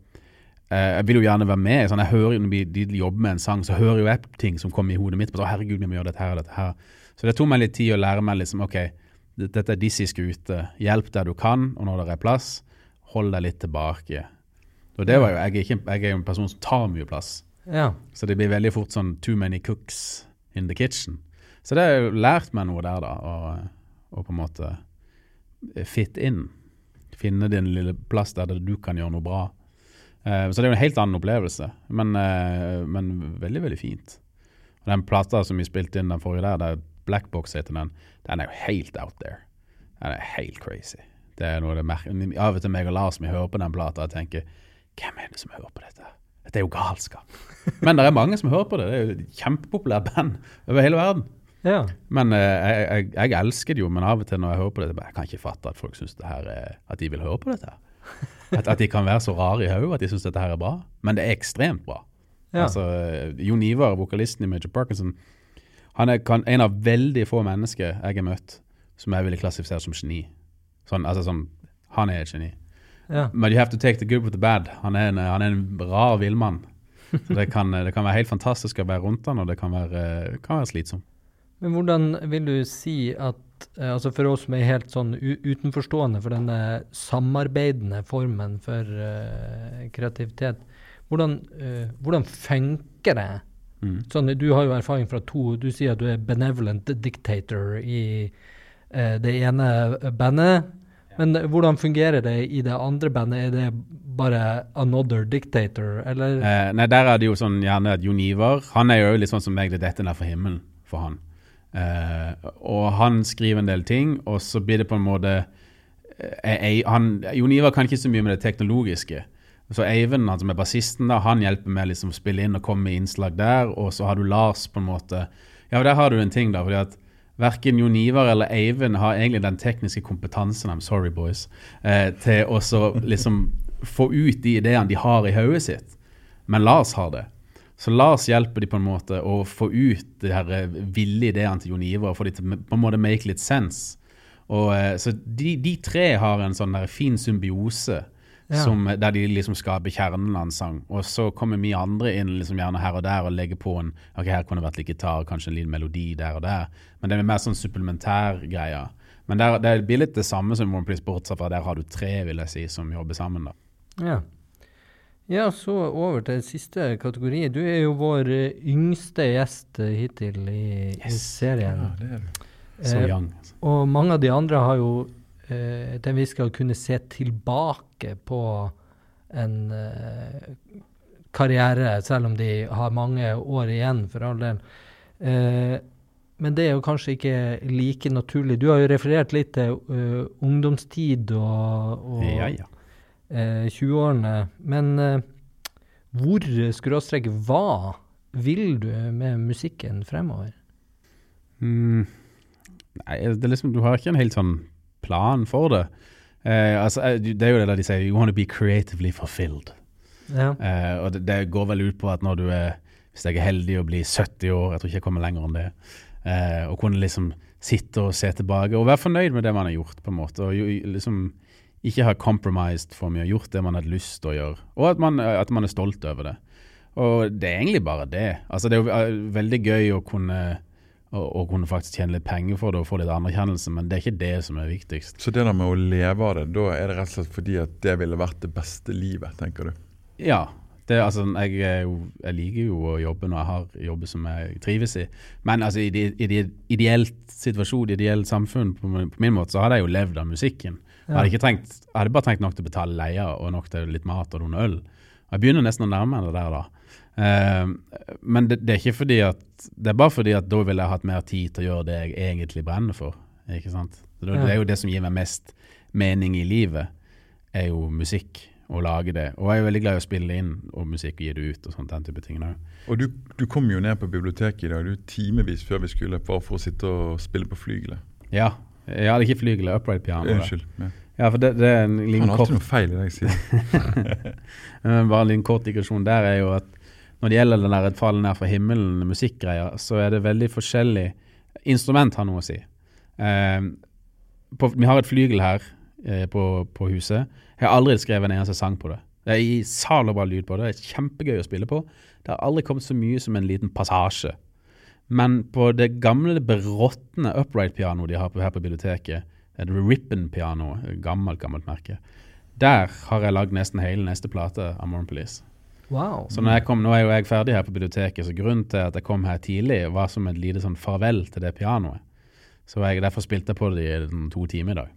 jeg vil jo gjerne være med. Sånn, jeg hører jo Når de jobber med en sang, så hører jo jeg ting som kommer i hodet mitt. På, så, herregud, vi må gjøre dette her og dette her. Så det tok meg litt tid å lære meg liksom, ok, dette er Dizzies skute. Hjelp der du kan, og når det er plass, hold deg litt tilbake. Og det var jo, jeg, er ikke, jeg er jo en person som tar mye plass. Ja. Så det blir veldig fort sånn too many cooks in the kitchen. Så det har jo lært meg noe der, da. og å på en måte fit in. Finne din lille plass der du kan gjøre noe bra. Eh, så det er jo en helt annen opplevelse, men, eh, men veldig, veldig fint. Og den plata som vi spilte inn den forrige der, Black Box heter den, den er jo helt out there. Den er helt crazy. Det er noe det mer Av og til meg og Lars vi hører på den plata og tenker Hvem er det som hører på dette? Dette er jo galskap. Men det er mange som hører på det. Det er jo et kjempepopulært band over hele verden. Ja. Men eh, jeg, jeg, jeg elsker det jo, men av og til når jeg hører på det, jeg kan ikke fatte at folk synes det her er, at de vil høre på dette. At, at de kan være så rare i hodet at de syns dette her er bra. Men det er ekstremt bra. Ja. Altså, Jon Ivar, vokalisten i Major Parkinson, han er kan, en av veldig få mennesker jeg har møtt som jeg ville klassifisert som geni. Sånn, altså sånn, Han er et geni. ja. But you have to take the good with the bad. Han er en, han er en rar villmann. Det kan, det kan være helt fantastisk å være rundt han, og det kan være, kan være slitsomt. Men hvordan vil du si at eh, altså For oss som er helt sånn utenforstående for denne samarbeidende formen for uh, kreativitet, hvordan, uh, hvordan funker det? Mm. Sånn, du har jo erfaring fra to Du sier at du er benevolent dictator i uh, det ene bandet. Men hvordan fungerer det i det andre bandet? Er det bare another dictator, eller? Eh, nei, der er det jo sånn gjerne at Jon Ivar Han er jo litt sånn som meg, det detter dette ned for himmelen for han. Eh, og han skriver en del ting, og så blir det på en måte eh, han, Jon Ivar kan ikke så mye med det teknologiske. Så Eivind, han som er bassisten, da, han hjelper med liksom å spille inn og komme med innslag der. Og så har du Lars, på en måte. Ja, der har du en ting, da. fordi at Verken Jon Ivar eller Eivind har egentlig den tekniske kompetansen I'm sorry boys, eh, til å liksom få ut de ideene de har i hodet sitt. Men Lars har det. Så Lars hjelper de på en måte å få ut de her eh, ville ideene til Jon Ivar og få de til på en måte make litt sense. Og, eh, så de, de tre har en sånn der fin symbiose Ja. som, der de liksom skaper kjernen av en sang. Og så kommer vi andre inn liksom gjerne her og der og legger på en Ok, her kunne det vært litt gitar, kanskje en liten melodi der og der. Men det er mer sånn supplementær greie. Men der, det blir litt det samme som One Place, bortsett fra der har du tre, vil jeg si, som jobber sammen. da. Ja. Ja, så over til siste kategori. Du er jo vår eh, yngste gjest eh, hittil i, i serien. Ja, det er det. Så Eh, young. Og mange av de andre har jo eh, til vi skal kunne se tilbake på en eh, karriere, selv om de har mange år igjen, for all del. Eh, men det er jo kanskje ikke like naturlig. Du har jo referert litt til uh, ungdomstid og, og Ja, ja. Eh, 20-årene. Men eh, hvor, skråstrek, hva vil du med musikken fremover? Mm, nei, det er liksom, du har ikke en helt sånn plan for det. Eh, altså, eh, det er jo det de sier, you want to be creatively fulfilled. Ja. Eh, og det, det går vel ut på at når du er, hvis jeg er heldig å bli 70 år, jeg tror ikke jeg kommer lenger enn det, eh, og kunne liksom sitte og se tilbake og være fornøyd med det man har gjort, på en måte, og liksom ikke har compromised for mye, og gjort det man hadde lyst til å gjøre, og at man, at man er stolt over det. Og det er egentlig bare det. Altså, det er jo eh, veldig gøy å kunne, å, å kunne faktisk tjene litt penger for det og få litt anerkjennelse, men det er ikke det som er viktigst. Så det der med å leve av det, da er det rett og slett fordi at det ville vært det beste livet, tenker du? Ja. Det, altså, jeg, jeg liker jo å jobbe når jeg har jobber som jeg trives i. Men altså, i de, i ideelt situasjon, ideelt samfunn, på, min- på min måte, så hadde jeg jo levd av musikken. Jeg hadde, trengt, jeg hadde bare trengt nok til å betale leia og nok til litt mat og noen øl. Jeg begynner nesten å nærme meg det der, da. Uh, men det, det er ikke fordi at Det er bare fordi at da ville jeg hatt mer tid til å gjøre det jeg egentlig brenner for. Ikke sant? Det, det er jo det som gir meg mest mening i livet, er jo musikk. Å lage det. Og jeg er veldig glad i å spille inn og musikk og gi det ut og sånt, den type ting. da. Og du, du kom jo ned på biblioteket i dag, du timevis før vi skulle, bare for å sitte og spille på flygelet. Ja. Jeg er ikke flygel, det er upright piano. Unnskyld. Ja. Ja, for det, det er en Han liten har kort alltid noe feil i det jeg sier. Bare en liten kort digresjon der er jo at når det gjelder den der et fall ned fra himmelen, musikkgreia, så er det veldig forskjellig Instrument har noe å si. Eh, på, vi har et flygel her eh, på, på huset. Jeg har aldri skrevet en eneste sang på det. Det er i sal og bra lyd på det. Det er kjempegøy å spille på. Det har aldri kommet så mye som en liten passasje. Men på det gamle, beråtne upright-pianoet de har her på biblioteket, et Rippon-piano, gammelt, gammelt merke, der har jeg lagd nesten hele neste plate av Morn Police. Wow. Så når jeg kom, nå er jo jeg ferdig her på biblioteket, så grunnen til at jeg kom her tidlig, var som et lite sånn farvel til det pianoet. Så jeg, derfor spilte jeg på det i to timer i dag.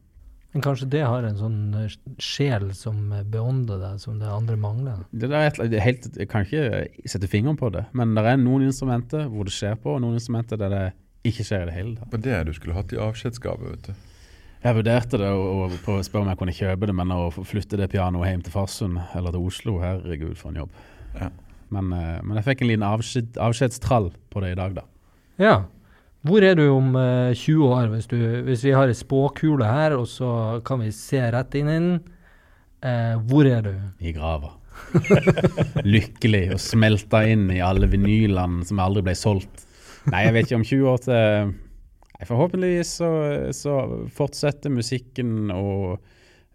Men kanskje det har en sånn eh, sjel som eh, beånder deg, som det andre mangler? Det der er et, det er helt, jeg kan ikke sette fingeren på det, men det er noen instrumenter hvor det skjer på, og noen instrumenter der det ikke skjer i det hele tatt. Det var det du skulle hatt i avskjedsgave, vet du. Jeg vurderte det og, og prøvde å spørre om jeg kunne kjøpe det, men å flytte det pianoet hjem til Farsund eller til Oslo, herregud for en jobb. Ja. Men, eh, men jeg fikk en liten avskjed, avskjedstrall på det i dag, da. Ja. Hvor er du om eh, 20 år, hvis, du, hvis vi har ei spåkule her, og så kan vi se rett inn i den? Eh, hvor er du? I grava. Lykkelig og smelta inn i alle vinylene som aldri ble solgt. Nei, jeg vet ikke om 20 år til Nei, Forhåpentligvis så, så fortsetter musikken å,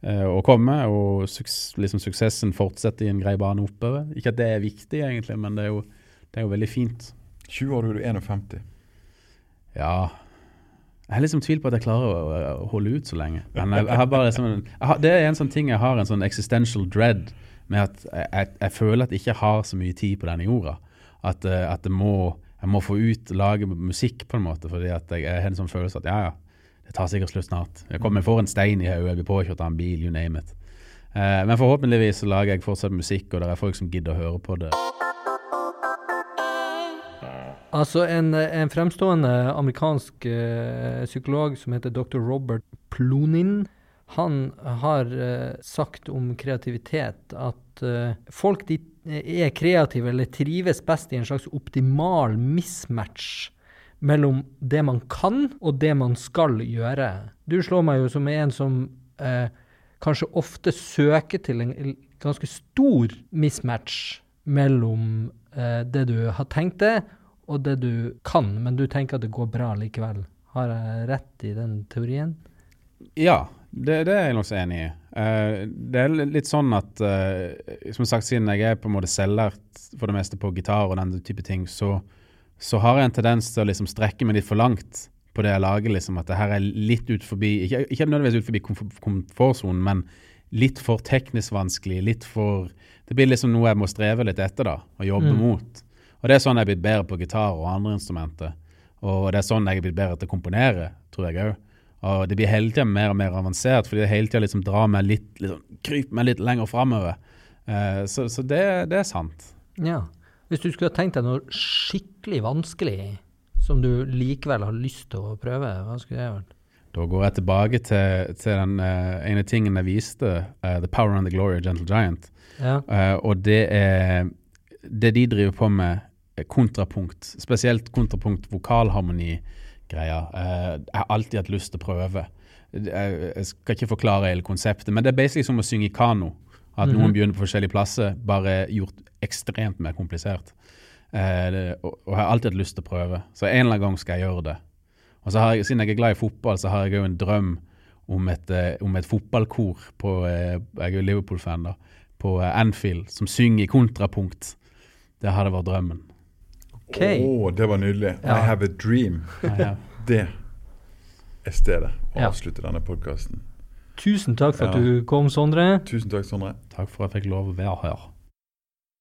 eh, å komme, og suks, liksom suksessen fortsetter i en grei bane oppover. Ikke at det er viktig, egentlig, men det er jo, det er jo veldig fint. 20 år, er du 51. Ja Jeg har liksom tvil på at jeg klarer å, å holde ut så lenge. Men jeg, jeg har bare liksom, har, det er en sånn ting jeg har en sånn existential dread med at jeg, jeg, føler at jeg ikke har så mye tid på denne jorda. At, eh, at må, jeg må få ut, lage musikk på en måte, fordi at jeg, jeg har en sånn følelse at ja, ja, det tar sikkert slutt snart. Jeg kommer, for en stein i hodet, jeg blir påkjørt av en bil, you name it. Eh, men forhåpentligvis så lager jeg fortsatt musikk, og det er folk som gidder å høre på det. Altså, en, en fremstående amerikansk uh, psykolog som heter dr. Robert Plonin, han har uh, sagt om kreativitet at uh, folk de er kreative eller trives best i en slags optimal mismatch mellom det man kan og det man skal gjøre. Du slår meg jo som en som eh, kanskje ofte søker til en ganske stor mismatch mellom eh, det du har tenkt deg, og det du kan, men du tenker at det går bra likevel. Har jeg rett i den teorien? Ja, det, det er jeg nokså enig i. Uh, det er litt sånn at, uh, som sagt, siden jeg er på en måte selvlært for det meste på gitar og den type ting, så, så har jeg en tendens til å liksom strekke meg litt for langt på det jeg lager. liksom, At det her er litt ut forbi Ikke, ikke nødvendigvis ut forbi komf- komfortsonen, men litt for teknisk vanskelig. litt for, Det blir liksom noe jeg må streve litt etter da, og jobbe Mm. mot. Og det er sånn jeg er blitt bedre på gitar og andre instrumenter. Og det er sånn jeg er blitt bedre til å komponere, tror jeg òg. Og det blir hele tida mer og mer avansert, fordi det hele tida liksom drar meg litt, liksom, kryper meg litt lenger framover. Uh, så så det, det er sant. Ja. Hvis du skulle ha tenkt deg noe skikkelig vanskelig som du likevel har lyst til å prøve, hva skulle det vært? Da går jeg tilbake til, til den uh, ene tingen jeg viste, uh, The Power and the Glory of Gentle Giant. Ja. Og det er det de driver på med, kontrapunkt. Spesielt kontrapunkt vokalharmoni-greia. Eh, jeg har alltid hatt lyst til å prøve. Jeg, jeg skal ikke forklare hele konseptet, men det er basically som å synge i kano. At Mhm. noen begynner på forskjellige plasser, bare gjort ekstremt mer komplisert. Eh, det, og, og jeg har alltid hatt lyst til å prøve, så en eller annen gang skal jeg gjøre det. Og så har jeg, Siden jeg er glad i fotball, så har jeg òg en drøm om et, eh, om et fotballkor på eh, Jeg er jo Liverpool-fan, da. På eh, Anfield, som synger i kontrapunkt. Det hadde vært drømmen. OK. oh, det var nydelig. Ja. I have a dream. Ja, ja. Det er stedet å Ja. avslutte denne podkasten. Tusen takk for at du kom, Sondre. Tusen takk, Sondre. Takk for at jeg fikk lov å være her.